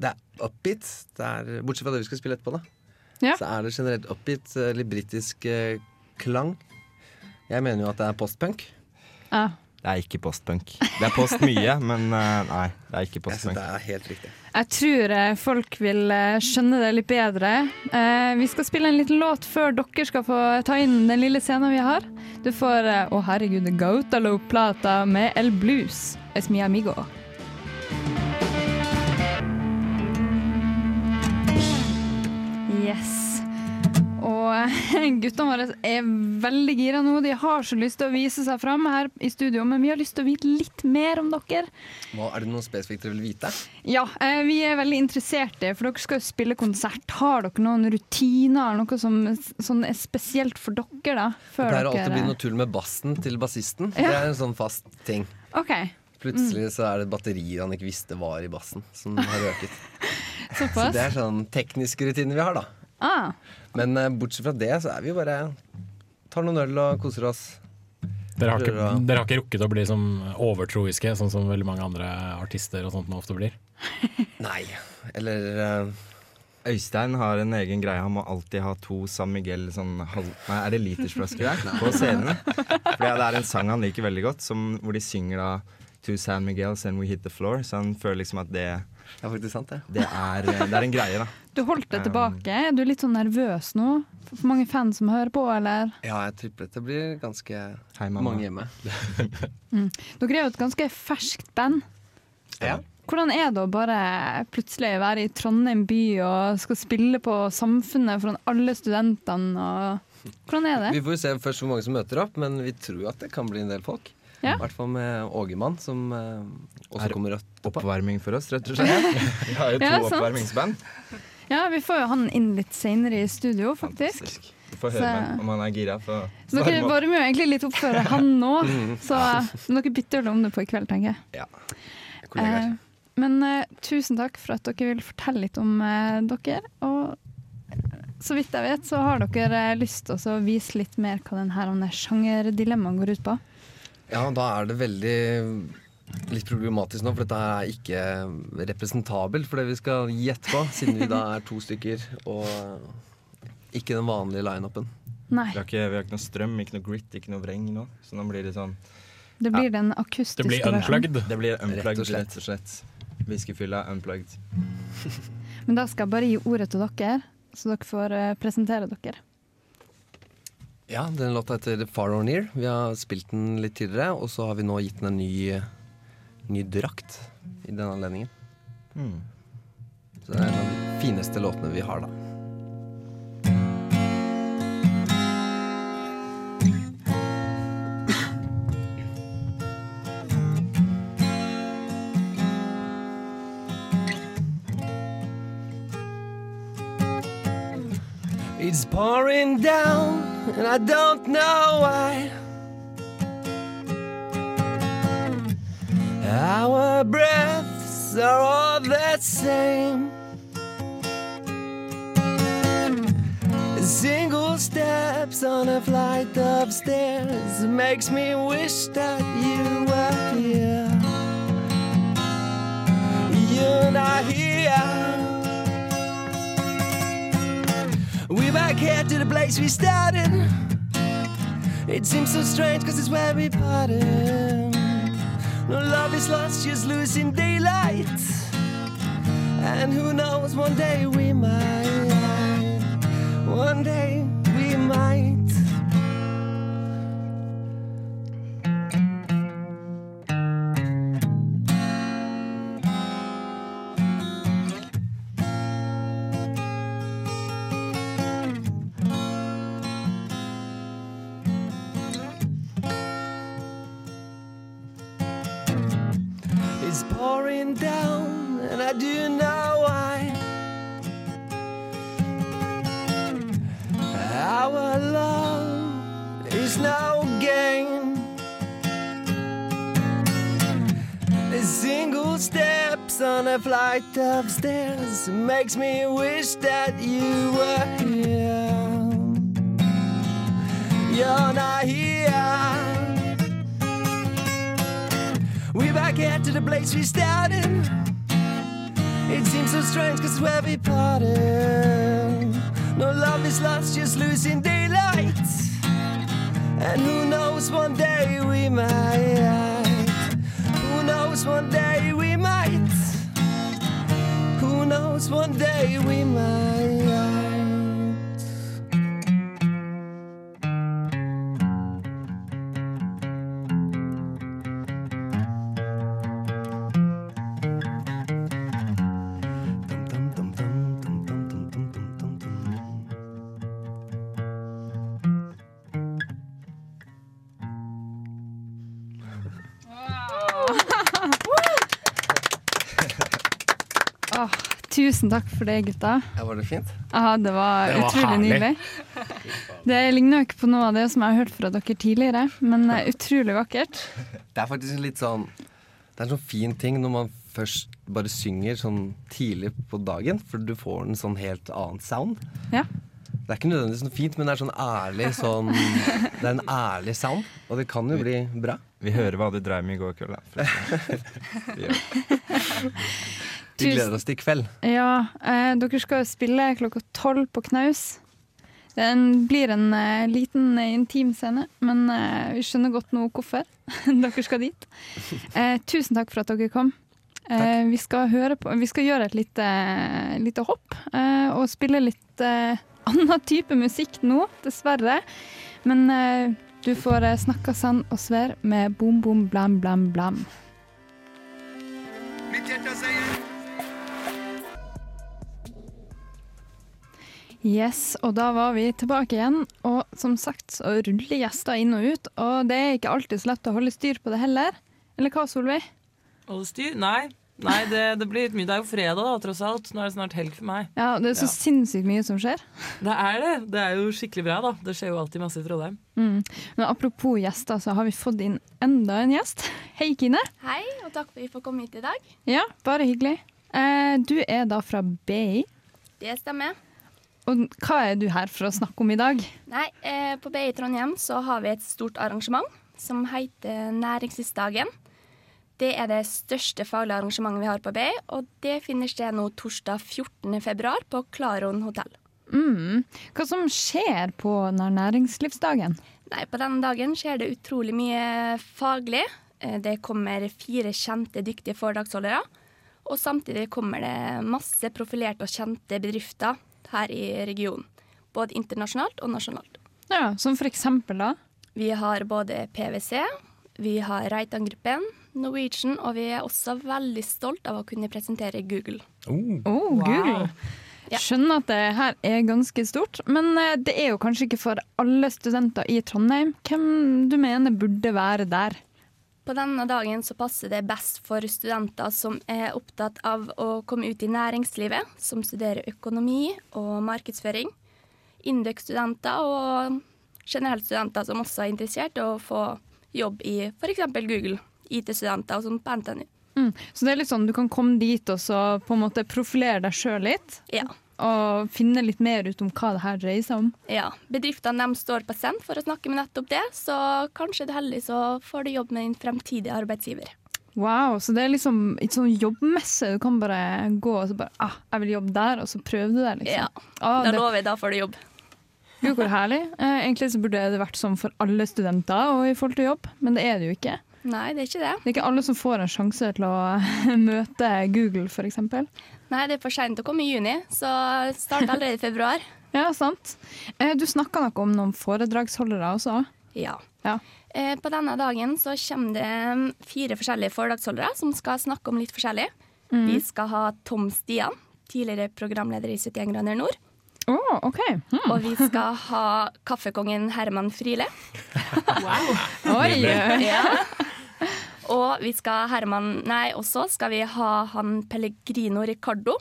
L: det er upbeat. Det er, bortsett fra det vi skal spille etterpå, da.
A: Ja.
L: Så er det generelt upbeat, eh, litt britisk eh, klang. Jeg mener jo at det er postpunk.
A: Ja.
M: Det er ikke postpunk. Det er post mye, men eh, nei, det er ikke
L: Jeg synes
M: postpunk.
L: det er helt riktig.
A: Jeg tror eh, folk vil eh, skjønne det litt bedre. Eh, vi skal spille en liten låt før dere skal få ta inn den lille scenen vi har. Du får Å Å herregud, Gautalo Plata med El Blues. Es mi amigo. Yes. Og guttene våre er veldig gira nå. De har så lyst til å vise seg fram her i studio, men vi har lyst til å vite litt mer om dere.
L: Hva, er det noe spesifikt dere vil vite?
A: Ja, eh, vi er veldig interesserte, for dere skal jo spille konsert. Har dere noen rutiner, noe som sånn er spesielt for dere, da?
L: Det
A: Før
L: pleier alltid å bli noe tull med bassen til bassisten.
A: Ja.
L: Det er en sånn fast ting.
A: OK.
L: Plutselig så er det batterier han ikke visste var i bassen, som har røket. Så det er sånn tekniske rutiner vi har, da.
A: Ah,
L: Men eh, bortsett fra det, så er vi jo bare Tar noen øl og koser oss.
C: Dere har, ikke, dere har ikke rukket å bli som overtroiske, sånn som veldig mange andre artister og sånt nå ofte blir?
L: Nei. Eller eh,
M: Øystein har en egen greie. Han må alltid ha to San Miguel sånn halv... Nei, er det litersflasker der? På scenen. For det er en sang han liker veldig godt, som, hvor de synger da To San Miguels and We Hit The Floor. Så han føler liksom at det
L: Det er faktisk sant, det.
M: Det er, eh, det er en greie, da.
A: Du holdt det
M: Um,
A: tilbake. Er du litt sånn nervøs nå? For mange fans som hører på, eller?
L: Ja, jeg tipper det blir ganske
M: Hei,
L: mange hjemme.
A: Mm. Dere er jo et ganske ferskt band.
L: Ja.
A: Hvordan er det å bare plutselig være i Trondheim by og skal spille på Samfunnet foran alle studentene? Og hvordan er det?
L: Vi får jo se først hvor mange som møter opp, men vi tror at det kan bli en del folk.
A: Ja.
L: I hvert fall med Ågemann, som eh, også
M: Er
L: kommer opp.
M: Oppvarming for oss, rett og slett. Vi har jo to
A: Ja,
M: oppvarmingsband.
A: Ja, vi får jo han inn litt senere i studio, faktisk.
M: Du får høre
A: Så-
M: om han er gira. For
A: Så dere varmer jo egentlig litt opp for han nå,
M: Mm.
A: så men dere bytter vel om det på i kveld, tenker jeg.
M: Ja.
A: Eh, men eh, tusen takk for at dere vil fortelle litt om eh, dere. Og så vidt jeg vet, så har dere eh, lyst til å vise litt mer hva denne sjangerdilemmaet går ut på.
L: Ja, da er det veldig litt problematisk nå, for dette her er ikke representabelt for det vi skal gjette på, siden vi da er to stykker og ikke den vanlige lineupen.
A: Nei.
M: Vi har, ikke, vi har ikke noe strøm, ikke noe grit, ikke noe vreng nå. Så nå blir det sånn
A: Det blir den akustiske Det blir unplugged.
M: Det blir unplugged,
L: Rett og
M: rett og slett. Whiskyfylla unplugged.
A: Men da skal jeg bare gi ordet til dere, så dere får eh, presentere dere.
L: Ja, den låta heter Far or Near. Vi har spilt den litt tidligere, og så har vi nå gitt den en ny, ny drakt i den anledningen.
M: Mm.
L: Så det er en av de fineste låtene vi har, da. It's pouring down, and I don't know why. Our breaths are all the same. Single steps on a flight of stairs makes me wish that you were here. You're not here. Back here to the place we started. It seems so strange cause it's where we parted. No love is lost, just losing daylight. And who knows, one day we might. One day is no gain. A Single steps on a flight of stairs makes me wish that you were here. You're not here. We're back here to the place we started. It seems so strange cause it's where we parted. No love is lost, just losing daylight. And who knows, one day we might. Who knows, one day we might. Who knows, one day we might.
A: Tusen takk for det, gutta.
L: Ja, var det fint?
A: Ja, det var,
L: Det var
A: utrolig
L: herlig.
A: nydelig. Det ligner jo ikke på noe av det som jeg har hørt fra dere tidligere, men eh, utrolig vakkert.
L: Det er faktisk litt sånn Det er en sånn fin ting når man først bare synger sånn tidlig på dagen, for du får en sånn helt annen sound.
A: Ja.
L: Det er ikke nødvendigvis noe fint, men det er sånn ærlig sånn Det er en ærlig sound, og det kan jo bli bra.
M: Vi hører hva du dreiv med i går kveld. da. Vi det.
L: Gleder oss til i kveld.
A: Ja, eh, dere skal jo spille klokka tolv på Knaus. Den blir en eh, liten eh, intim scene, men eh, vi skjønner godt nå hvorfor dere skal dit. Eh, tusen takk for at dere kom. Eh, vi, skal høre på, vi skal gjøre et lite, lite hopp eh, og spille litt eh, annen type musikk nå, dessverre. Men eh, du får eh, snakka sann og sver med Bom Bom Blam Blam Blam. Yes, og da var vi tilbake igjen. Og som sagt så ruller gjester inn og ut, og det er ikke alltid så lett å holde styr på det heller. Eller hva, Solveig?
B: Holde styr? Nei. Nei, det, det blir litt mye. Det er jo fredag, da, tross alt. Nå er det snart helg for meg.
A: Ja, det er så sinnssykt mye som skjer.
B: Det er det. Det er jo skikkelig bra, da. Det skjer jo alltid masse i Trondheim.
A: Mm. Men apropos gjester, så har vi fått inn enda en gjest. Hei, Kine.
N: Hei, og takk for at vi får komme hit i dag.
A: Ja, bare hyggelig. Eh, du er da fra BI.
N: Det stemmer.
A: Og hva er du her for å snakke om i dag?
N: Nei, eh, På BI Trondheim så har vi et stort arrangement som heter Næringslivsdagen. Det er det største faglige arrangementet vi har på BI, og det finner sted nå torsdag 14. februar på Klaron hotell.
A: Mm. Hva som skjer på næringslivsdagen?
N: Nei, På denne dagen skjer det utrolig mye faglig. Eh, Det kommer fire kjente, dyktige foredragsholdere. Og samtidig kommer det masse profilerte og kjente bedrifter her i regionen. Både internasjonalt og nasjonalt.
A: Ja, Som for eksempel, da?
N: Vi har både PwC, vi har Reitan-gruppen, Norwegian, og vi er også veldig stolt av å kunne presentere Google.
A: Oh, Google. Skjønner at det her er ganske stort, men eh, det er jo kanskje ikke for alle studenter i Trondheim. Hvem du mener burde være der?
N: På denne dagen så passer det best for studenter som er opptatt av å komme ut i næringslivet, som studerer økonomi og markedsføring. Indøk-studenter og generelt studenter som også er interessert i å få jobb i f.eks. Google. IT-studenter og sånn på NTNU.
A: Mm. Så det er litt sånn du kan komme dit og så på en måte profilere deg sjøl litt?
N: Ja.
A: Og finne litt mer ut om hva det her dreier seg om?
N: Ja. Bedriftene de står på send for å snakke med nettopp det, så kanskje du er heldig så får du jobb med din fremtidige arbeidsgiver.
A: Wow, så det er liksom ikke sånn jobbmesse. Du kan bare gå og så bare ah, 'Jeg vil jobbe der', og så prøver du det, liksom.
N: Ja.
A: Ah,
N: da
A: det-
N: lover jeg, da får du jobb.
A: Gud, hvor herlig. Eh, egentlig så burde det vært sånn for alle studenter og i forhold til jobb, men det er det jo ikke.
N: Nei, det er ikke det.
A: Det er ikke alle som får en sjanse til å møte Google, f.eks.
N: Nei, det er for seint å komme i juni, så start allerede i februar.
A: Ja, sant. Eh, Du snakka noe om noen foredragsholdere også?
N: Ja.
A: Ja.
N: Eh, På denne dagen så kommer det fire forskjellige foredragsholdere som skal snakke om litt forskjellig.
A: Mm.
N: Vi skal ha Tom Stian, tidligere programleder i 71 grader nord.
A: Oh, ok. Hmm.
N: Og vi skal ha kaffekongen Herman Friele.
A: Oi!
N: Ja. Og vi skal Herman Nei, også skal vi ha han Pellegrino Ricardo.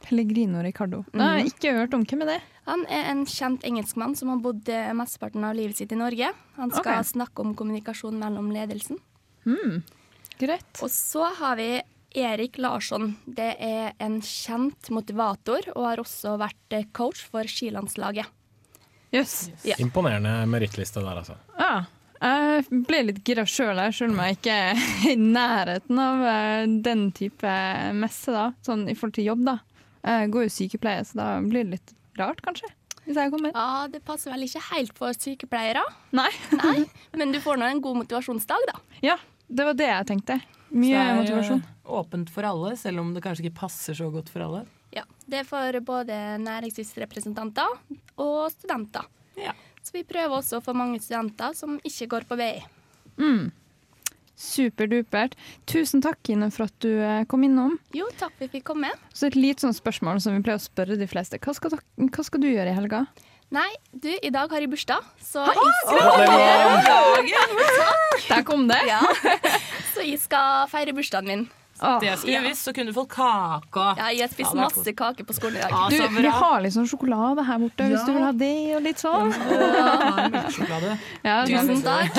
A: Pellegrino Ricardo. Har jeg ikke hørt om. Hvem er det?
N: Han er en kjent engelskmann som har bodd eh, mesteparten av livet sitt i Norge. Han skal
A: okay.
N: snakke om kommunikasjon mellom ledelsen.
A: Mm. Greit.
N: Og så har vi Erik Larsson. Det er en kjent motivator og har også vært eh, coach for skilandslaget.
A: Jøss.
N: Ja.
C: Imponerende merittliste der, altså.
A: Ja. Jeg ble litt gira sjøl, selv om jeg ikke er i nærheten av eh, den type messe, da. Sånn i forhold til jobb, da. Jeg går jo sykepleie, så da blir det litt rart, kanskje. Hvis jeg kommer.
N: Ja, det passer vel ikke helt for sykepleiere.
A: Nei.
N: Nei. Men du får nå en god motivasjonsdag, da.
A: Ja, det var det jeg tenkte.
B: Så
A: Mye
B: det er, eh,
A: motivasjon.
B: Åpent for alle, selv om det kanskje ikke passer så godt for alle.
N: Ja, Det er for både næringslivsrepresentanter og studenter. Så vi prøver også å få mange studenter som ikke går på BI.
A: Mm. Superdupert. Tusen takk, Kine, for at du eh, kom innom.
N: Jo, takk for at vi fikk komme.
A: Så et lite sånn spørsmål som vi pleier å spørre de fleste. Hva skal, hva skal du gjøre i helga?
N: Nei, du, i dag har jeg bursdag, så jeg skal
A: gratulerer med
N: dagen!
A: Der kom det!
N: Ja. Så jeg skal feire bursdagen min.
B: Det skulle vi visst, så kunne du fått kake.
N: Ja, jeg har spist
B: Ja,
N: masse kake på skolen i dag.
A: Du, vi har litt sånn sjokolade her borte, hvis du vil ha det og litt sånn.
B: Ja, melkesjokolade.
A: Ja,
N: Tusen takk.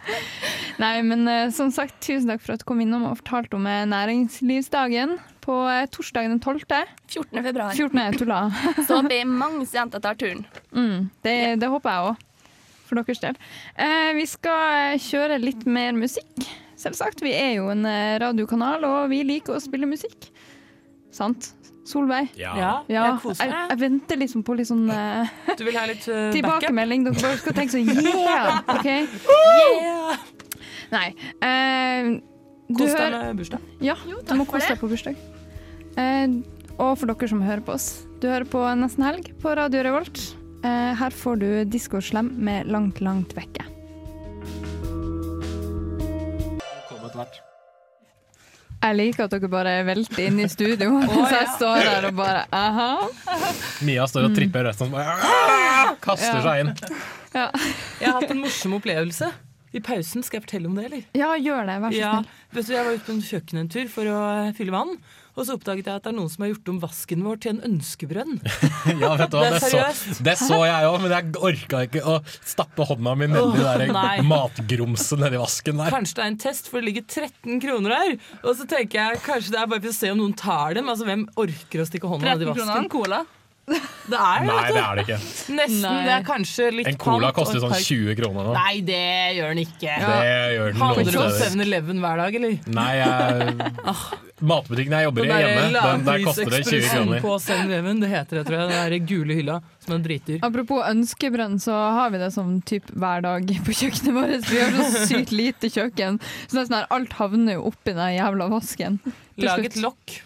A: Nei, men eh, som sagt, tusen takk for at du kom innom og fortalte om eh, næringslivsdagen på torsdag torsdagen den 12.
N: 14. februar.
A: 14.
N: Så håper jeg mange studenter tar turen.
A: Mm, det, det håper jeg òg, for deres del. Eh, vi skal eh, kjøre litt mer musikk. Selvsagt. Vi er jo en eh, radiokanal, og vi liker å spille musikk. Sant? Solveig?
B: Ja. Ja, jeg koser
A: jeg,
B: meg.
A: jeg venter liksom på litt sånn uh,
B: Du vil ha litt uh,
A: tilbakemelding. Dere bare skal tenke sånn yeah! OK?
B: Yeah!
A: Nei. Uh, Du
B: Kos deg med bursdag.
A: Ja, du må kose deg på bursdag. Uh, og for dere som hører på oss, du hører på Nesten Helg på Radio Revolt. Eh, her får du Disko Slem med Langt, langt vekke. Jeg liker at dere bare velter inn i studio,
B: Å,
A: så jeg står der og bare aha.
C: Mia står og tripper rødt og bare «Ah!» kaster
A: Ja.
C: seg inn.
A: Ja.
B: Jeg har hatt en morsom opplevelse. I pausen, skal jeg fortelle om det, eller?
A: ja, gjør det, vær så
B: Ja,
A: snill.
B: vet du, Jeg var ute på en tur for å fylle vann. Og så oppdaget jeg at det er noen som har gjort om vasken vår til en ønskebrønn.
C: Ja, vet du hva,
B: Det er
C: det, så, det så jeg òg, men jeg orka ikke å stappe hånda mi nedi
B: oh,
C: der matgrumset nedi vasken der.
B: Kanskje det er en test, for det ligger 13 kroner her. Og så tenker jeg kanskje det er bare for å se om noen tar dem. Altså Hvem orker å stikke hånda nedi
J: 13 kroner en cola.
B: Det er
C: Nei, det er det ikke.
B: Nesten.
J: Nei.
B: Det er kanskje litt
C: En cola
B: pant og
C: koster
B: et
C: sånn
B: par-
C: 20 kroner nå.
B: Nei, det gjør den ikke.
C: Det gjør den noen
B: Handler du på
C: steder.
B: 7-Eleven hver dag, eller?
C: Nei, jeg, matbutikken jeg jobber i hjemme, den, der koster det 20 kroner.
B: på 7-Eleven, det heter det, tror jeg. Den der gule hylla som en driter.
A: Apropos ønskebrønn, så har vi det som typ hver dag på kjøkkenet vårt. Vi har så sykt lite kjøkken, så det er sånn her, alt havner jo oppi den jævla vasken. til
B: Lag
A: slutt.
B: et lokk.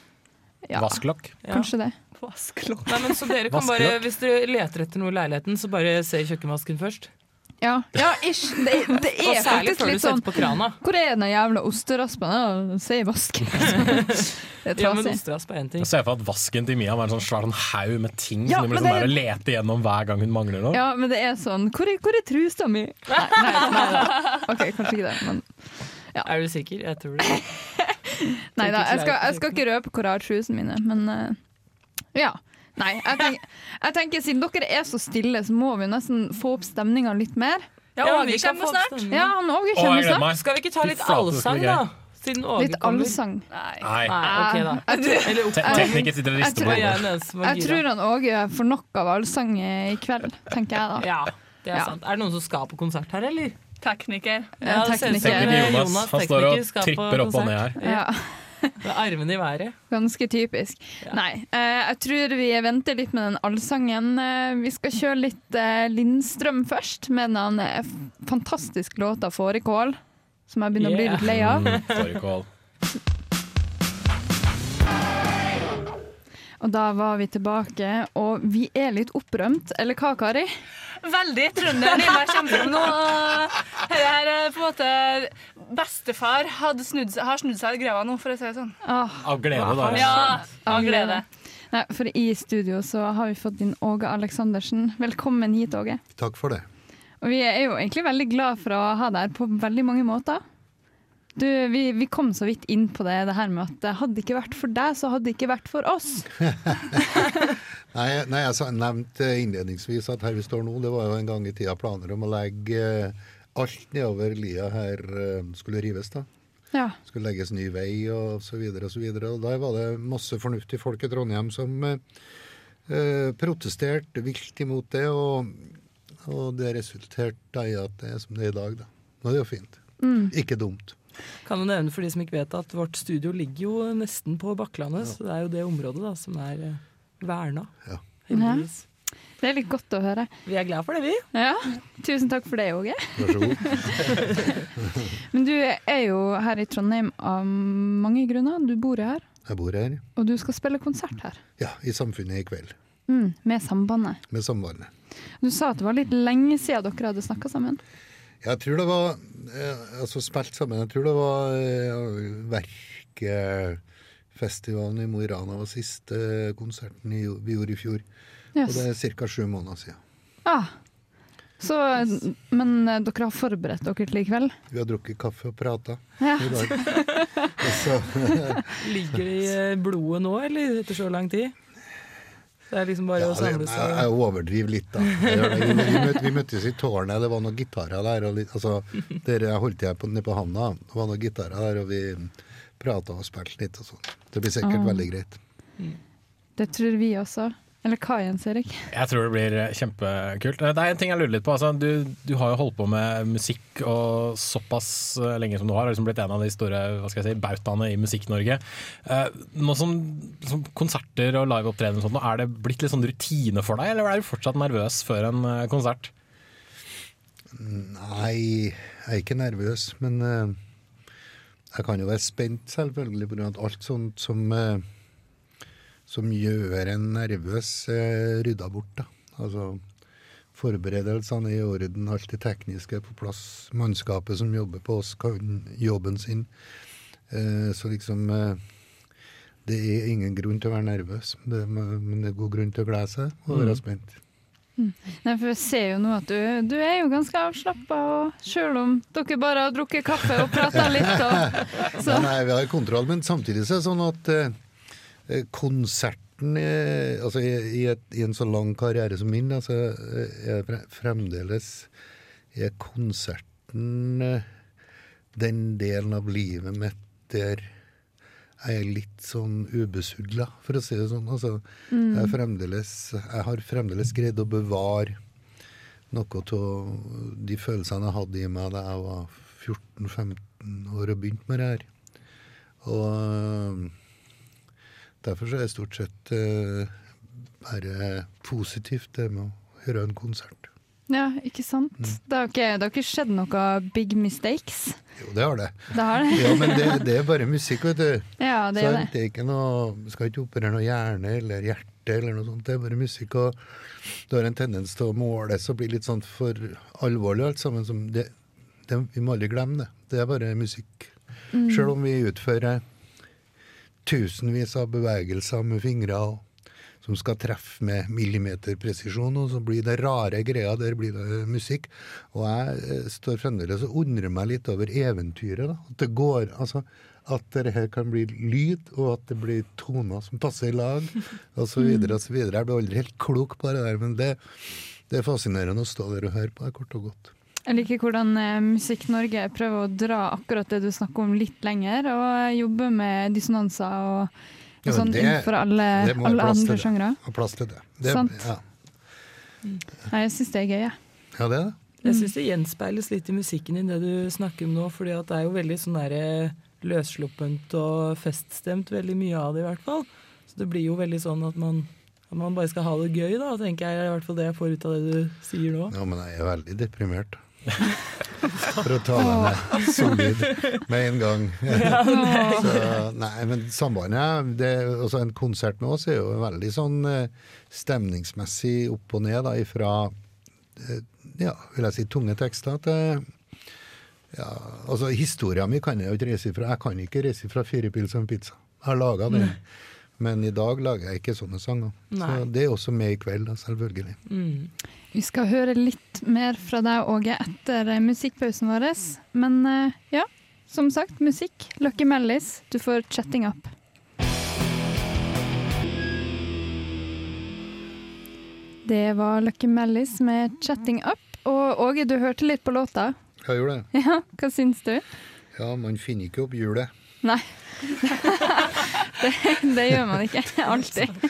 A: Ja,
C: Vasklokk.
A: Kanskje det.
B: Nei, men så dere kan
C: Vaskelokk.
B: bare, Hvis dere leter etter noe i leiligheten, så bare se i kjøkkenvasken først.
A: Ja, ja ish. Det, det
B: Og
A: er
B: særlig
A: faktisk
B: før du
A: litt sånn
B: setter på krana.
A: Hvor er den jævla osteraspene? Ja, Se i vasken. Det er
B: Ja, men
A: trasig.
B: osterasp er en ting.
C: Jeg ser for meg at vasken til Mia var en sånn svær sånn haug med ting
A: Ja,
C: som hun
A: men
C: liksom
A: det-
C: bare leter gjennom hver gang hun mangler noe.
A: Ja, men det er sånn Hvor er, hvor er trusa mi? Nei, nei, nei nei. OK, kanskje ikke det, men
B: Er du sikker? Jeg tror det.
A: Nei da. Jeg skal, jeg skal ikke røpe hvor jeg har trusene mine, men eh, ja. Nei, jeg, tenk, jeg tenker siden dere er så stille, så må vi nesten få opp stemninga litt mer.
J: Ja, Åge kommer snart.
A: Ja, han Åge kommer snart.
B: Skal vi ikke ta litt allsang, da? Siden Åge
A: Litt
B: kommer.
A: allsang.
C: Nei.
B: Nei, ok da.
A: Jeg tror-
B: Eller
C: Te tekniker sitter og rister på hodet.
A: Jeg tror han Åge får nok av allsang i kveld, tenker jeg da.
B: Ja, det er
A: Ja.
B: sant. Er det noen som skal på konsert her, eller?
J: Tekniker.
A: Ja, tekniker.
C: Tekniker
B: Jonas,
C: han står og
B: tekniker, skal på
C: tripper opp og ned her.
A: Ja,
B: Med armene i været.
A: ganske typisk. Nei, eh, jeg tror vi venter litt med den allsangen. Eh, vi skal kjøre litt eh, Lindstrøm først, med den fantastiske låta 'Fårikål', som jeg begynner å bli litt lei av.
C: Mm, fårikål.
A: Og da var vi tilbake, og vi er litt opprømt. Eller hva, Kari?
J: Veldig. Trønderen i meg kommer fram nå. Dette er på en måte Bestefar hadde snudd, har snudd seg i greva nå, for å si det sånn.
A: Ah,
C: Av glede, da.
J: Ja, av glede.
A: Nei, for i studio så har vi fått inn Åge Aleksandersen. Velkommen hit, Åge.
O: Takk for det.
A: Og vi er jo egentlig veldig glad for å ha deg her på veldig mange måter. Du, vi, vi kom så vidt inn på det, det her med at det hadde ikke vært for deg, så hadde det ikke vært for oss.
O: Nei, nei, jeg nevnte innledningsvis at her vi står nå, det var jo en gang i tida planer om å legge eh, alt nedover lia her eh, skulle rives. da.
A: Ja.
O: Skulle legges ny vei og så videre og så videre. Og der var det masse fornuftige folk i Trondheim som eh, eh, protesterte vilt imot det, og, og det resulterte i at det er som det er i dag, da. Nå er det jo fint.
A: Mm.
O: Ikke dumt.
B: Kan jo nevne for de som ikke vet at vårt studio ligger jo nesten på Bakklandet, så det er jo det området da som er eh, verna.
O: Ja.
B: Heldigvis.
A: Det er litt godt å høre.
B: Vi er glad for det, vi.
A: Ja, Tusen takk for det, Åge.
O: Vær så god.
A: Men du er jo her i Trondheim av mange grunner. Du bor her,
O: Jeg bor her.
A: og du skal spille konsert her.
O: Ja, i Samfunnet i kveld.
A: Mm, med Sambandet.
O: Med Sambandet.
A: Du sa at det var litt lenge siden dere hadde snakka sammen.
O: Jeg tror det var eh, Altså spilt sammen. Jeg tror det var Verkefestivalen Verkfestivalen i Mo i Rana var siste konserten vi gjorde i fjor.
A: Yes.
O: Og det er ca. sju måneder siden.
A: Ah. Så, men eh, dere har forberedt dere til i kveld?
O: Vi har drukket kaffe og prata
A: Ja.
O: i dag.
B: Ligger det i eh, blodet nå, eller etter så lang tid? Det er liksom bare
O: ja,
B: å
O: samle
B: seg
O: jeg, jeg overdriver litt, da. Jeg gjør. Vi, vi, møt, vi møttes i tårnet, det var noen gitarer der. Og litt, altså, der jeg holdt jeg på nede på havna, det var noen gitarer der, og vi prata og spilte litt og sånn. Det blir sikkert
A: Ah.
O: veldig greit.
A: Det tror vi også. Eller hva, Jens Erik?
C: Jeg tror det blir eh, kjempekult. Det er en ting jeg lurer litt på. Altså, du, du har jo holdt på med musikk og såpass eh, lenge som du har, og liksom blitt en av de store hva skal jeg si, bautaene i Musikk-Norge. Eh, nå som, som konserter og liveopptreden og sånt, er det blitt litt sånn rutine for deg, eller er du fortsatt nervøs før en eh, konsert?
O: Nei, jeg er ikke nervøs, men eh, jeg kan jo være spent, selvfølgelig, at alt sånt som eh, som gjør en nervøs, eh, rydda bort. da. Altså Forberedelsene er i orden, alt det tekniske er på plass. Mannskapet som jobber på oss, kan jobben sin. Eh, så liksom eh, Det er ingen grunn til å være nervøs, det, men det er god grunn til å glede seg og være
A: Mm.
O: spent.
A: Mm. Nei, for jeg ser jo nå at du, du er jo ganske avslappa, selv om dere bare har drukket kaffe og prata litt. Og, så.
O: Nei, vi har kontroll, men samtidig så er det sånn at eh, konserten eh, altså i, et, I en så lang karriere som min, altså, eh, er fre- fremdeles er konserten eh, den delen av livet mitt der jeg er litt sånn ubesudla, for å si det sånn. Altså,
A: Mm.
O: jeg, jeg har fremdeles greid å bevare noe av de følelsene jeg hadde i meg da jeg var 14-15 år og begynte med det her. Og derfor så er det stort sett uh, bare positivt det med å høre en konsert.
A: Ja, ikke sant? Det har ikke, det har ikke skjedd noe big mistakes.
O: Jo, det har det.
A: Det har det?
O: Ja, men det, det er bare musikk, vet du.
A: Ja, det er
O: det.
A: det.
O: er ikke noe, skal ikke operere noe hjerne eller hjerte eller noe sånt. Det er bare musikk. Og du har en tendens til å måles og bli litt sånn for alvorlig alt sammen. Som det, det, vi må aldri glemme det. Det er bare musikk.
A: Mm.
O: Selv om vi utfører tusenvis av bevegelser med fingre som skal treffe med millimeterpresisjon, og så blir det rare greier, der blir det musikk. Og jeg eh, står fremdeles og undrer meg litt over eventyret. da, At det går, altså at det her kan bli lyd, og at det blir toner som passer i lag, så videre. Jeg blir aldri helt klok på det der, men det, det er fascinerende å stå der og høre på det, kort og godt.
A: Jeg liker hvordan eh, Musikk Norge prøver å dra akkurat det du snakker om litt lenger, og jobbe med dissonanser og, og
O: Ja,
A: sånn innenfor alle, alle andre
O: det.
A: sjangre.
O: Ha plass til det. det
A: Sant.
O: Ja.
A: Nei, jeg syns det er gøy, jeg.
O: ja, det er det.
B: Jeg syns det gjenspeiles litt i musikken din, det du snakker om nå. For det er jo veldig sånn der løssluppent og feststemt, veldig mye av det i hvert fall. Så det blir jo veldig sånn at man, at man bare skal ha det gøy, da, tenker jeg. i hvert fall det jeg får ut av det du sier nå.
O: Ja, men jeg er veldig deprimert. For å ta deg ned solid med en gang. Så, nei, men sambandet det, En konsert med oss er jo veldig sånn eh, stemningsmessig opp og ned, da, ifra eh, ja, vil jeg si tunge tekster til ja, altså Historia mi kan jeg jo ikke reise ifra. Jeg kan ikke reise ifra fire pils og en pizza. Jeg har laga det. Men i dag lager jeg ikke sånne sanger.
A: Nei.
O: Så det er også med i kveld, da, selvfølgelig.
A: Vi skal høre litt mer fra deg, Åge, etter eh, musikkpausen vår. Men eh, ja, som sagt, musikk. Lucky Mellis, du får 'Chatting Up'. Det var Lucky Mellis med 'Chatting Up'. Og Åge, du hørte litt på låta.
O: Jeg gjorde det.
A: Ja, Hva syns du?
O: Ja, man finner ikke opp hjulet.
A: Nei. Det, det gjør man ikke. Alltid.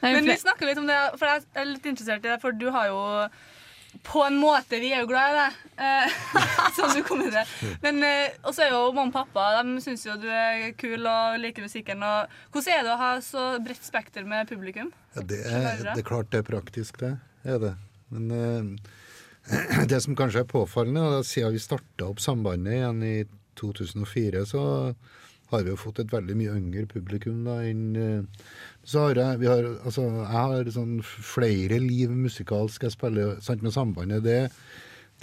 A: Nei,
J: Men vi snakker litt om det, for jeg er litt interessert i det, for du har jo på en måte, vi er jo glad i deg, eh, sånn du kom i det. Men eh, også er jo mamma og pappa, de syns jo du er kul og liker musikken. Og hvordan er det å ha så bredt spekter med publikum?
O: Ja, det, er, det er klart det er praktisk, det. Er det. Men uh, det som kanskje er påfallende, og siden vi starta opp sambandet igjen i 2004, så har vi jo fått et veldig mye yngre publikum da enn eh, Så har jeg vi har, altså, Jeg har sånn flere liv musikalsk jeg spiller sant, med sambandet. Det,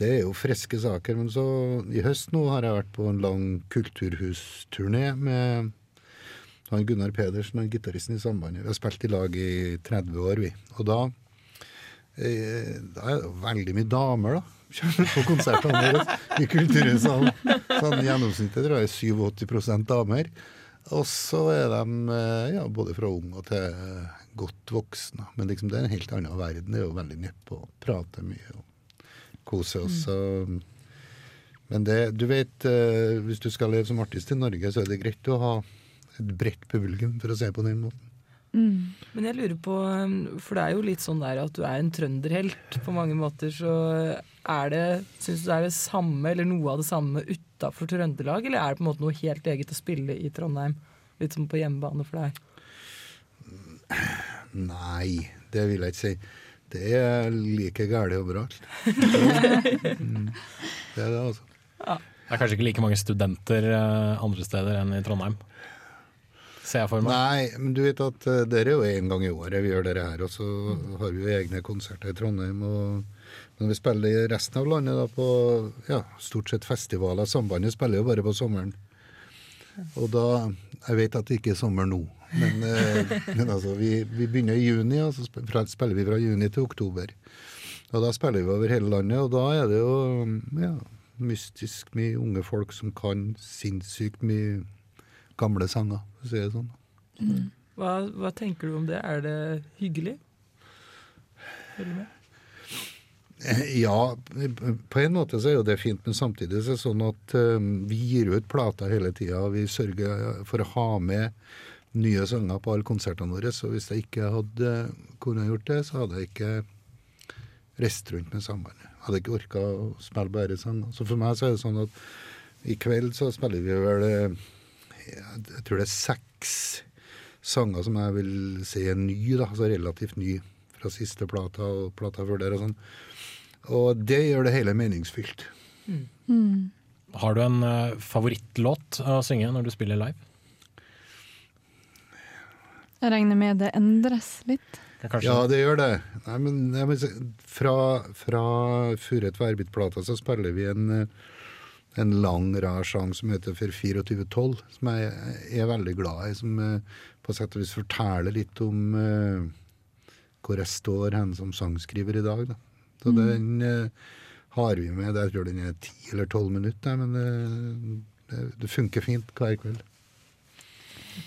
O: det er jo friske saker. Men så i høst nå har jeg vært på en lang kulturhusturné med han Gunnar Pedersen, han gitaristen i Sambandet. Vi har spilt i lag i 30 år, vi. Og da, eh, da er det veldig mye damer, da. På konsertene våre i Kulturhuset. Sånn gjennomsnittet tror jeg er 87% damer. Og så er de eh, ja, både fra ung og til godt voksne. Men liksom, det er en helt annen verden. Det er jo veldig nedpå. Prater mye og koser oss. og men det, du vet, eh, hvis du skal leve som artist i Norge, så er det greit å ha et bredt publikum, for å se på den måten.
B: Men jeg lurer på, um, for det er jo litt sånn der at du er en trønderhelt på mange måter, så er det, syns du det er det samme, eller noe av det samme utafor Trøndelag, eller er det på en måte noe helt eget å spille i Trondheim? Litt som på hjemmebane for deg?
O: Nei, det vil jeg ikke si. Det er like galt overalt. Mm. Det er det, altså.
C: Det er kanskje ikke like mange studenter eh, andre steder enn i Trondheim. Ser jeg for meg.
O: Nei, men du vet at uh, det er jo en gang i året vi gjør dere her. Og så har vi jo egne konserter i Trondheim. og men vi spiller i resten av landet da på ja, stort sett festivaler Sambandet spiller jo bare på sommeren. Og da Jeg vet at det ikke er sommer nå, men, eh, men altså, vi, vi begynner i juni, og så sp- spiller vi fra juni til oktober. Og da spiller vi over hele landet, og da er det jo ja, mystisk mye unge folk som kan sinnssykt mye gamle sanger, for å si det sånn.
B: Hva, hva tenker du om det? Er det hyggelig? Følger med?
O: Eh, Ja, på en måte så er jo det fint, men samtidig så er det sånn at eh, vi gir ut plater hele tida. Vi sørger for å ha med nye sanger på alle konsertene våre. Så hvis jeg ikke hadde kunnet gjort det, så hadde jeg ikke reist rundt med sambandet. Hadde ikke orka å spille bare sanger. Så for meg så er det sånn at i kveld så spiller vi vel eh, Jeg tror det er seks sanger som jeg vil si er ny, da, altså relativt ny fra siste plata og plata før der og sånn. Og det gjør det hele meningsfylt.
A: Mm.
C: Har du en uh, favorittlåt å synge når du spiller live?
A: Jeg regner med det endres litt.
O: Ja, det gjør det. Nei, men, nei, men fra, fra Furet Værbit-plata så spiller vi en, eh, en lang, rar sang som heter For 2412, som jeg er veldig glad i. Som eh, på sett og vis forteller litt om uh, hvor jeg står hen som sangskriver i dag. Da. Så
A: Mm.
O: den uh, har vi med. Jeg tror den er ti eller tolv minutter, men uh, det, det funker fint hver kveld.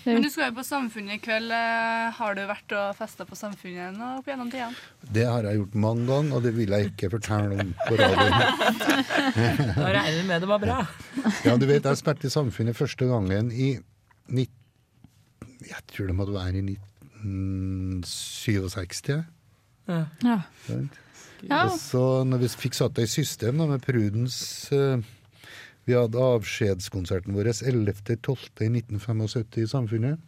H: Men du skal jo på Samfunnet i kveld. Eh, Har du vært og festa på Samfunnet nå opp gjennom tidene?
O: Det har jeg gjort mange ganger, og det vil jeg ikke fortelle om på radioen.
B: Da regner vi med det var bra.
O: Ja, du vet, jeg spilte i Samfunnet første gangen i nitt- Jeg tror det måtte være i 1967.
B: Ja.
A: Ja. Ja.
O: Og så når vi fikk satt det i system da, med Prudence eh, Vi hadde avskjedskonserten vår 11.12.1975 i 1975 i Samfunnet.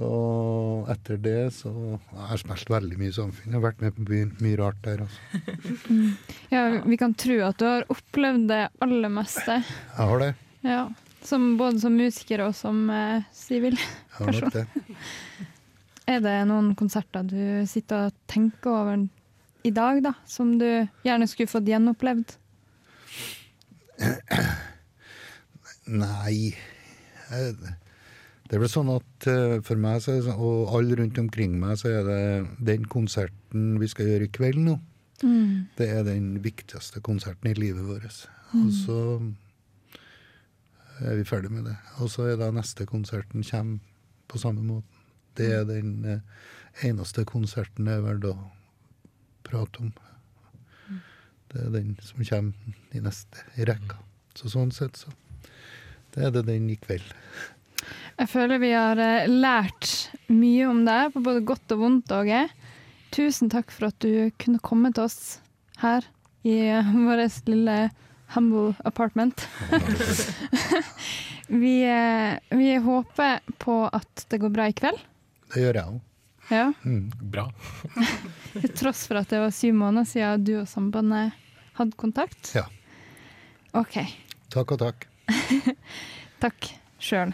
O: Og etter det så Jeg har spilt veldig mye i Samfunnet. Jeg har vært med på mye, mye rart der. Altså.
A: Ja, vi kan tro at du har opplevd det aller meste.
O: Jeg har det.
A: Ja. Som, både som musiker og som eh, sivil
O: Jeg har nok det.
A: Er det noen konserter du sitter og tenker over i dag, da, som du gjerne skulle fått gjenopplevd?
O: Nei Det er vel sånn at eh, for meg, så det og alle rundt omkring meg, så er det den konserten vi skal gjøre i kveld nå.
A: Mm.
O: Det er den viktigste konserten i livet vårt.
A: Mm.
O: Og så er vi ferdig med det. Og så er da neste konserten kommer på samme måten. Det er den eh, eneste konserten jeg er verdt å prate om. Det er den som kommer i neste rekke. Så sånn sett så det er det den i kveld.
A: Jeg føler vi har eh, lært mye om deg, på både godt og vondt, Åge. Tusen takk for at du kunne komme til oss her i uh, vårt lille humble apartment. vi, eh, vi håper på at det går bra i kveld.
O: Det gjør jeg òg.
A: Ja.
O: Mm.
C: Bra.
A: Til tross for at det var syv måneder siden du og sambandet hadde kontakt.
O: Ja.
A: OK.
O: Takk og takk.
A: Takk sjøl.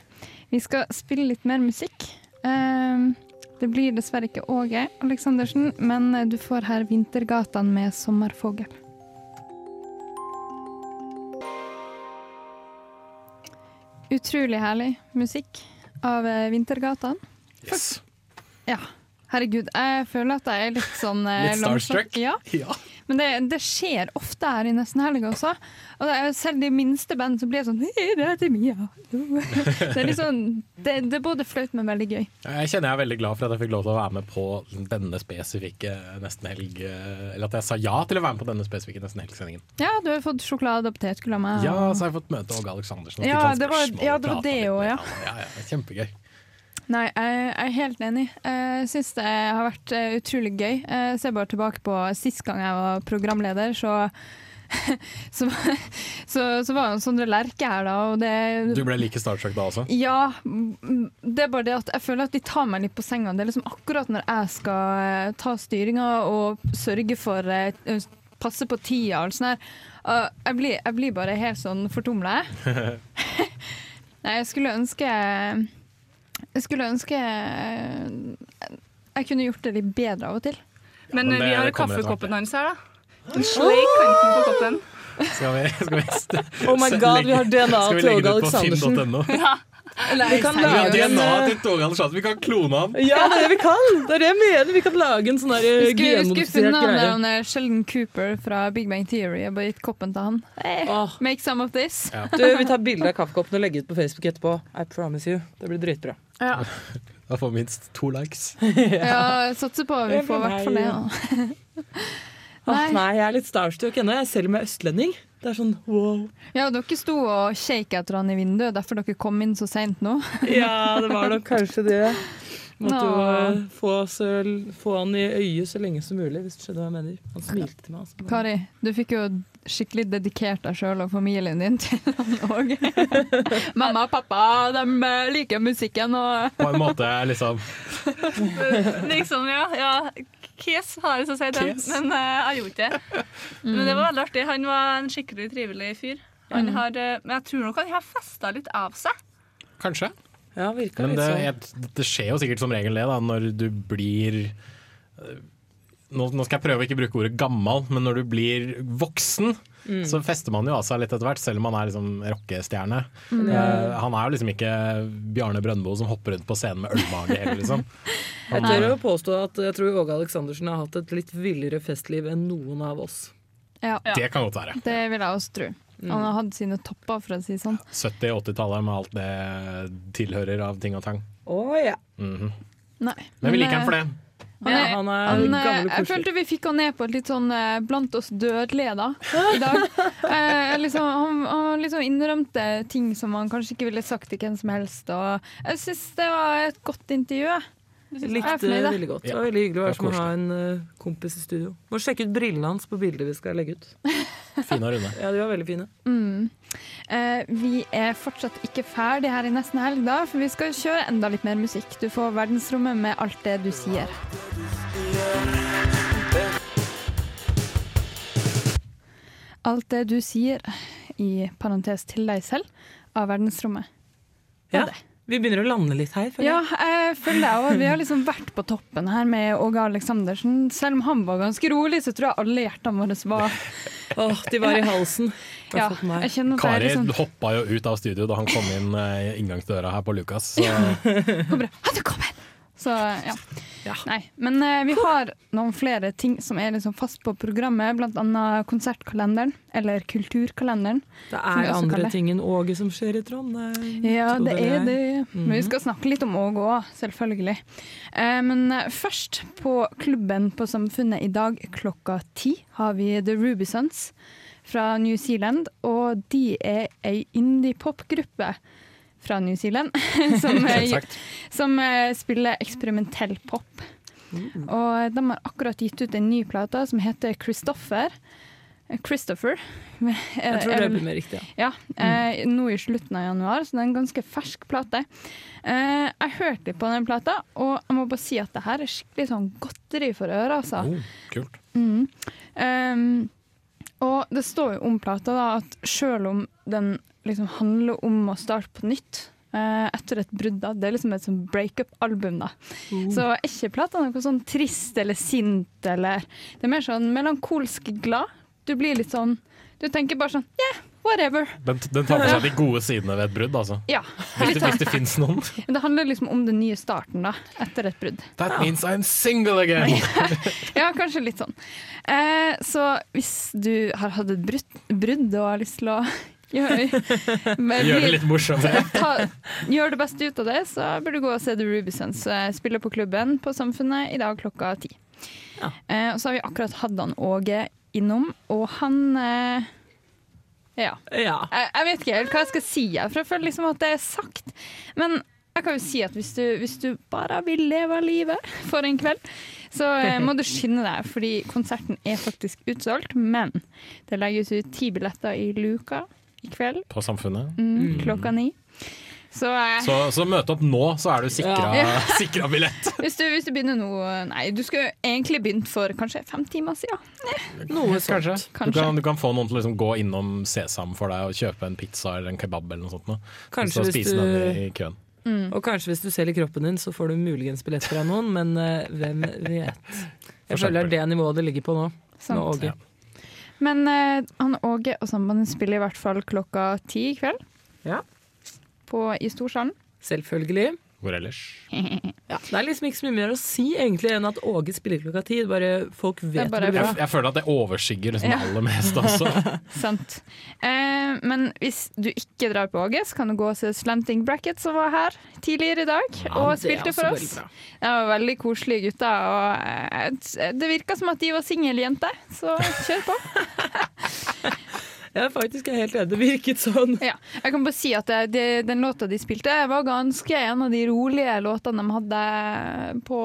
A: Vi skal spille litt mer musikk. Ehm, det blir dessverre ikke Åge Aleksandersen, men du får her Vintergatan med 'Sommerfogel'. Utrolig herlig musikk av eh, Vintergatan.
C: Yes.
A: Ja. Herregud, jeg føler at jeg er litt sånn eh,
C: Litt starstruck?
A: Ja.
C: Ja.
A: Men det, det skjer ofte her i Nesten Helg også. Og det er selv de minste band så blir sånn «Hei, Det heter Mia. Det er, liksom, det, det er både flaut, men veldig gøy.
C: Jeg kjenner jeg er veldig glad for at jeg fikk lov til å være med på denne spesifikke Nesten Helg. Eller at jeg sa ja til å være med på denne spesifikke Nesten Helg-sendingen.
A: Ja, du har fått sjokolade og potetgull av meg.
C: Ja, så har jeg fått møte Åge Aleksandersen.
A: ja, det var, ja, det var det òg, ja.
C: Ja, ja, kjempegøy.
A: Nei, jeg er helt enig. Jeg syns det har vært eh, utrolig gøy. Jeg ser bare tilbake på sist gang jeg var programleder, så så, så, så var jo Sondre Lerche her, da, og det
C: Du ble like starstruck da også?
A: Ja, det er bare det at jeg føler at de tar meg litt på senga. Det er liksom akkurat når jeg skal eh, ta styringa og sørge for eh, passe på tida og sånn her. Jeg, blir, jeg blir bare helt sånn fortumla, jeg. Nei, jeg skulle ønske Jeg skulle ønske jeg kunne gjort det litt bedre av og til.
H: Men,
C: men det-
H: vi har
C: kommer etter
H: kaffekoppen hans her, da. En sleik kanten på koppen.
C: Skal vi, skal vi
B: Oh my god, vi har DNA
C: Skal vi
B: til
C: legge det
B: Åge
C: ut på
B: Aleksandersen.
C: finn.no?
H: Ja.
B: Vi kan lage en
C: DNA
B: eh,
C: til Åge Aleksandersen, vi kan klone ham!
B: Ja, det er det vi kan! Det er det jeg mener. Vi kan lage en sånn der
A: Vi
B: eh, genmodifisert greie.
A: der han er Sheldon Cooper fra Big Bang Theory har bare gitt koppen til han. Hey, Make some of this.
B: Du, Vi tar bilde av kaffekoppen og legger ut på Facebook etterpå. I promise you. Det blir dritbra.
A: Ja.
C: Da får vi minst to likes.
A: Ja, jeg satser på at vi får i hvert fall det. da.
B: Åh, nei, jeg er litt starstruck ennå, selv om jeg er østlending. Det er sånn wow.
A: Ja, dere sto og shake etter han i vinduet, derfor dere kom inn så seint nå.
B: Ja, det var nok kanskje det. Måtte jo
A: Nå.
B: eh, få, så, få han i øyet så lenge som mulig, hvis du skjønner hva jeg mener. Han smilte til meg. Altså.
A: Kari, du fikk jo skikkelig dedikert deg sjøl og familien din til han òg. Mamma og pappa de eh, liker musikken og
C: På en måte liksom
H: liksom, ja. ja. Kes har jeg så å si, den. Men uh, jeg gjorde ikke det. Men det var veldig artig. Han var en skikkelig trivelig fyr. Han
C: Mm.
H: har, uh, men jeg tror nok han har festa litt av seg.
C: Kanskje.
B: Ja, virker
C: Men
B: litt
C: det,
B: sånn.
C: jeg, det skjer jo sikkert som regel det, da, når du blir øh, nå, nå skal jeg prøve å ikke bruke ordet gammel, men når du blir voksen,
B: Mm.
C: så fester man jo av seg litt etter hvert, selv om han er liksom rockestjerne.
B: Mm.
C: Uh, han er jo liksom ikke Bjarne Brøndbo som hopper rundt på scenen med ølmage heller, liksom.
B: Jeg tør å påstå at jeg tror Åge Aleksandersen har hatt et litt villere festliv enn noen av oss.
A: Ja,
C: Det kan godt være.
A: det vil jeg også tro.
B: Mm.
A: Han har hatt sine topper, for å si det sånn.
C: 70- 80-tallet med alt det tilhører av ting og tang.
B: Å ja.
C: Mhm.
A: Nei.
C: Men vi liker han for det.
A: Han er,
B: han er
A: han, eh,
B: gammel og
A: jeg følte vi fikk han ned på et litt sånn eh, blant oss dødelige da, i dag. Eh, liksom, han, han liksom innrømte ting som han kanskje ikke ville sagt til hvem som helst. Og jeg syns det var et godt intervju. Jeg.
B: Likte det veldig godt. Det var veldig hyggelig å være som å ha en uh, kompis i studio. Må sjekke ut brillene hans på bildet vi skal legge ut.
C: Fine og runde.
B: Ja, de var veldig fine.
A: Mm. Eh, vi er fortsatt ikke ferdig her i nesten helg, da, for vi skal kjøre enda litt mer musikk. Du får verdensrommet med alt det du sier. Alt det du sier, i parentes til deg selv, av verdensrommet.
B: Ja, vi begynner å lande litt her. føler
A: Ja,
B: jeg.
A: jeg føler jeg også. Vi har liksom vært på toppen her med Åge Aleksandersen. Selv om han var ganske rolig, så tror jeg alle hjertene våre var
B: Åh, de var i halsen.
A: Ja, jeg kjenner at
C: Kari
A: liksom
C: hoppa jo ut av studio da han kom inn eh, inngangsdøra her på Lukas. Så
A: Så ja. Nei. Men eh, vi har noen flere ting som er liksom fast på programmet, bl.a. konsertkalenderen, eller Kulturkalenderen.
B: Det er andre
A: kaller.
B: ting enn Åge som skjer i Trondheim.
A: Ja, det er det. Men vi skal snakke litt om Åge òg, selvfølgelig. Eh, men eh, først, på klubben på Samfunnet i dag klokka ti, har vi The Ruby Sons fra New Zealand. Og de er ei indie-pop-gruppe fra New Zealand som, eh, som eh, spiller eksperimentell pop.
B: Mm.
A: Og de har akkurat gitt ut en ny plate som heter Christopher. Eh, Christopher. Er
B: Jeg tror det blir mer riktig, ja.
A: ja, mm. nå i slutten av januar, så det er en ganske fersk plate. Eh, jeg hørte litt på den plata, og jeg må bare si at det her er skikkelig sånn godteri for øret, altså.
C: Oh, kult.
A: Mm. Um, og det står jo om plata da, at selv om den liksom handler om å starte på nytt eh, etter et brudd, da, det er liksom et sånn breakup-album, da.
B: Uh.
A: Så er ikke plata noe sånn trist eller sint eller Det er mer sånn melankolsk glad. Du blir litt sånn Du tenker bare sånn Yeah, whatever.
C: Den, den tar for seg de gode sidene ved et brudd, altså.
A: Ja.
C: Hvis det, hvis det fins noen.
A: Men Det handler liksom om den nye starten da, etter et brudd.
C: That means I'm single again!
A: Ja, kanskje litt sånn. Eh, så hvis du har hatt et brudd, brudd og har lyst til å gjøre, men
C: Gjør det litt morsomt.
A: Ta, gjør det beste ut av det, så bør du gå og se The Rubisons eh, spille på klubben på Samfunnet i dag klokka ti. Eh, og så har vi akkurat hatt han Åge innom, og han eh, ja. Jeg, jeg vet ikke helt hva jeg skal si, for jeg føler liksom at det er sagt. Men jeg kan jo si at hvis du, hvis du bare vil leve livet for en kveld, så eh, må du skynde deg, fordi konserten er faktisk utsolgt. Men det legges ut ti billetter i luka i kveld
C: På Samfunnet.
A: mm, klokka ni. Så, eh,
C: Så, så møte opp nå, så er du sikra,
A: Ja.
C: sikra billett.
A: hvis, du, hvis du begynner nå Nei, du skulle egentlig begynt for kanskje fem timer siden.
B: Noe
C: Kanskje.
B: kanskje.
C: Du, kan, du kan få noen til å liksom gå innom Sesam for deg og kjøpe en pizza eller en kebab eller noe sånt. Nå.
B: Kanskje
C: så spise
B: du-
C: den i, i køen.
A: Mm.
B: Og kanskje hvis du selger kroppen din, så får du muligens billett fra noen, men eh, hvem vet. Jeg føler det er det nivået det ligger på nå.
A: Sant.
B: Nå, Åge.
A: Men eh, han Åge og sambandet spiller i hvert fall klokka ti i kveld.
B: Ja.
A: På, I Storsalen.
B: Selvfølgelig.
C: Hvor ellers?
B: Ja, det er liksom ikke så mye mer å si egentlig enn at Åge spiller klokka ti. Bare folk vet det,
A: bare.
C: Jeg, jeg føler at det overskygger liksom
A: Ja.
C: aller mest, altså.
A: Sant. Eh, men hvis du ikke drar på Åge, så kan du gå og se Slanting Bracket, som var her tidligere i dag
B: Ja,
A: og spilte for oss. Det var veldig koselige gutter. Og eh, det virka som at de var singeljenter, så kjør på.
B: Ja, faktisk er jeg helt enig. Det virket sånn.
A: Ja, jeg kan bare si at det, det, Den låta de spilte, var ganske en av de rolige låtene de hadde på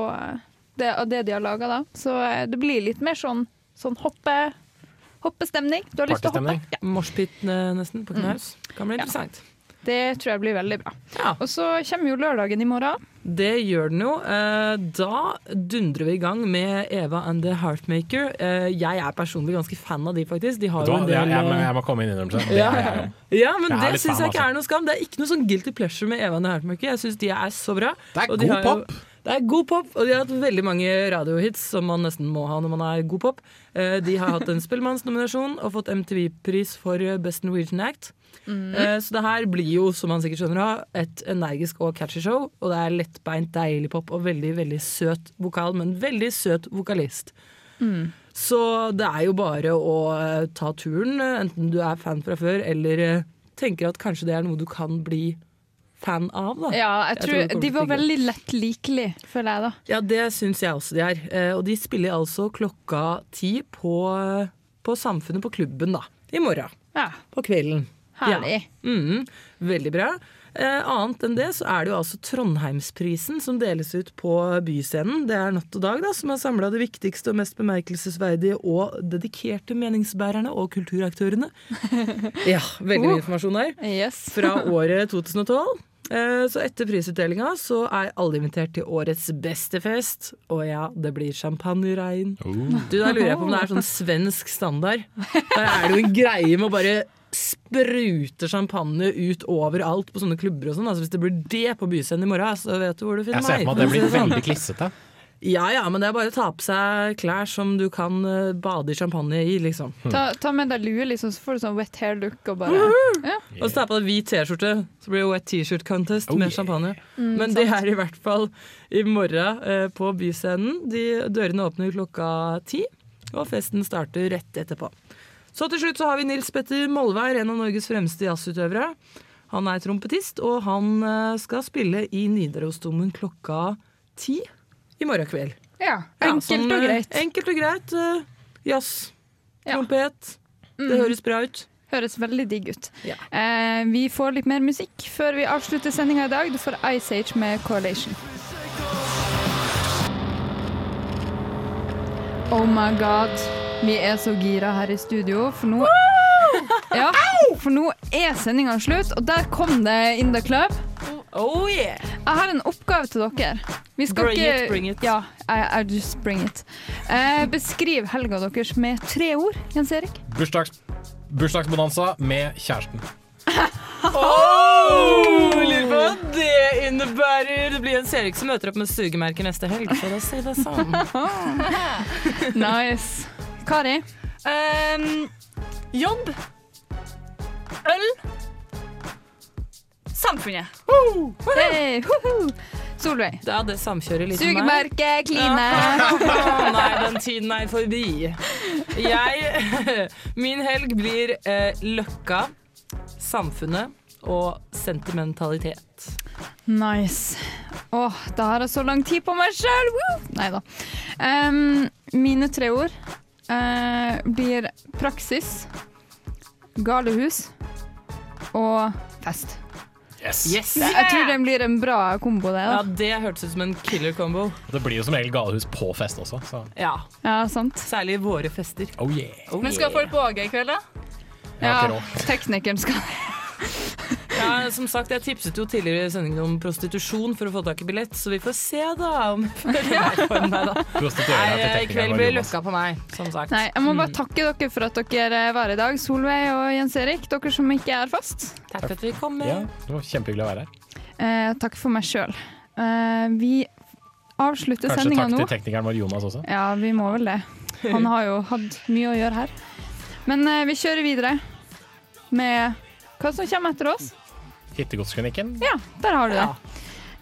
A: det, det de har laga da. Så eh, det blir litt mer sånn, sånn hoppe, hoppestemning. Du har lyst til å hoppe? Ja.
B: Moshpit nesten på
A: Mm.
B: knaus. Kan bli interessant.
A: Det tror jeg blir veldig bra. Og så kommer jo lørdagen i morgen.
B: Det gjør den jo. Eh, Da dundrer vi i gang med Eva and the Heartmaker. Eh, Jeg er personlig ganske fan av de, faktisk. De har jo en del
C: jeg, jeg, må-
B: eh,
C: jeg må komme inn i innrømmelse. Det
B: ja.
C: er jeg
B: ja, men
C: Jeg
B: det
C: litt
B: syns jeg ikke
C: altså.
B: er noe skam. Det er ikke noe sånn guilty pleasure med Eva and the Heartmaker. Jeg syns de er så bra.
C: Det er
B: Og de
C: god
B: har jo-
C: pop.
B: Det er god pop, og de har hatt veldig mange radiohits som man nesten må ha når man er god pop. Eh, De har hatt en Spellemannsnominasjon og fått MTV-pris for eh, Best Norwegian Act.
A: Mm.
B: Så det her blir jo, som man sikkert skjønner, et energisk og catchy show. Og det er lettbeint, deilig pop og veldig veldig søt vokal, men veldig søt vokalist.
A: Mm.
B: Så det er jo bare å ta turen, enten du er fan fra før eller tenker at kanskje det er noe du kan bli fan av. Da.
A: Ja, jeg tror,
B: tror
A: De var veldig lett likelig, føler jeg da.
B: Ja, det syns jeg også de er. Eh, Og de spiller altså klokka ti på, på Samfunnet på klubben da, i morgen.
A: Ja.
B: På kvelden.
A: Herlig.
B: Ja. Mm, veldig bra. Eh, annet enn det så er det jo altså Trondheimsprisen som deles ut på Byscenen. Det er Natt og Dag da, som har samla det viktigste og mest bemerkelsesverdige og dedikerte meningsbærerne og kulturaktørene. Ja, veldig mye informasjon der. Fra året 2012. Eh, Så etter prisutdelinga så er alle invitert til årets beste fest. Og ja, det blir champagneregn. Du, Da lurer jeg på om det er sånn svensk standard. Da er det jo en greie med å bare sprute champagne ut overalt på sånne klubber og sånn. Altså Hvis det blir det på Byscenen i morgen, så vet du hvor du finner meg.
C: Jeg ser for meg at det blir veldig klissete.
B: Ja ja, men det er bare å ta på seg klær som du kan eh, bade i champagne i, liksom.
A: Ta, ta med deg lue, liksom, så får du sånn wet hair look og bare ja.
B: Og så ta på deg hvit T-skjorte, så blir det wet T-shirt contest
C: Oh,
B: med
C: yeah.
B: champagne.
A: Mm,
B: Men det er i hvert fall i morgen eh, på Byscenen. De, dørene åpner klokka ti, og festen starter rett etterpå. Så til slutt så har vi Nils Petter Molvær, en av Norges fremste jazzutøvere. Han er trompetist, og han eh, skal spille i Nidarosdomen klokka ti i morgen kveld.
A: ja.
B: Ja,
A: Enkelt
B: sånn,
A: og
B: eh,
A: greit.
B: Enkelt og greit. eh, Jazz, trompet. Det
A: Mm.
B: høres bra ut.
A: Høres veldig digg ut. Eh, vi får litt mer musikk før vi avslutter sendinga i dag. Du får Ice Age med Correlation. Oh my god. Vi er så gira her i studio, for nå Ja, for nå er sendinga slutt, og der kom det In The Club.
B: Oh yeah!
A: Jeg har en oppgave til dere. Vi skal
B: Bring
A: ikke
B: it, bring it.
A: Ja, I, I just bring it. Eh, beskriv helga deres med tre ord, Jens Erik.
C: Bursdags, bursdagsbonanza med kjæresten.
B: Oh! Lurer på hva det innebærer. Det blir en Erik som møter opp med sugemerke neste helg, for å si det sånn.
A: nice. Kari?
H: Um, jobb. Øl. Samfunnet.
A: Hey. Solveig?
B: Ja, det samkjører litt med meg.
A: Sugemerke, kline.
B: Ja. nei, den tiden er forbi. Jeg Min helg blir eh, Løkka, Samfunnet og sentimentalitet.
A: Nice. Åh, da har jeg så lang tid på meg sjøl! Nei da. Um, mine tre ord eh, blir praksis, galehus og fest.
C: Yes.
B: Yes.
A: Jeg, jeg tror det blir en bra kombo, det.
B: Ja, det hørtes ut som en killer combo.
C: Det blir jo som regel galehus på fest også. Så.
B: Ja.
A: Ja, sant.
B: Særlig våre fester.
C: Oh yeah.
H: Men skal folk på Åge i kveld, da?
A: Ja, teknikeren skal
B: Ja, som sagt, Jeg tipset jo tidligere i sendingen om prostitusjon for å få tak i billett, så vi får se da om I kveld blir løkka på meg, som sagt.
A: Nei, jeg må bare
B: Mm.
A: takke dere for at dere var i dag, Solveig og Jens Erik, dere som ikke er fast.
B: Takk for at vi kom med.
C: Ja, det var kjempehyggelig å være her.
A: Eh, takk for meg sjøl. Eh, vi avslutter
C: Kanskje takk til teknikeren vår Jonas også.
A: Ja, vi må vel det. Han har jo hatt mye å gjøre her. Men eh, vi kjører videre med hva som kommer etter oss.
C: Hittegodsklinikken.
A: Ja, der har du det.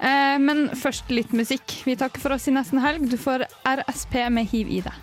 A: Eh, men først litt musikk. Vi takker for oss i nesten helg. Du får RSP med hiv i deg.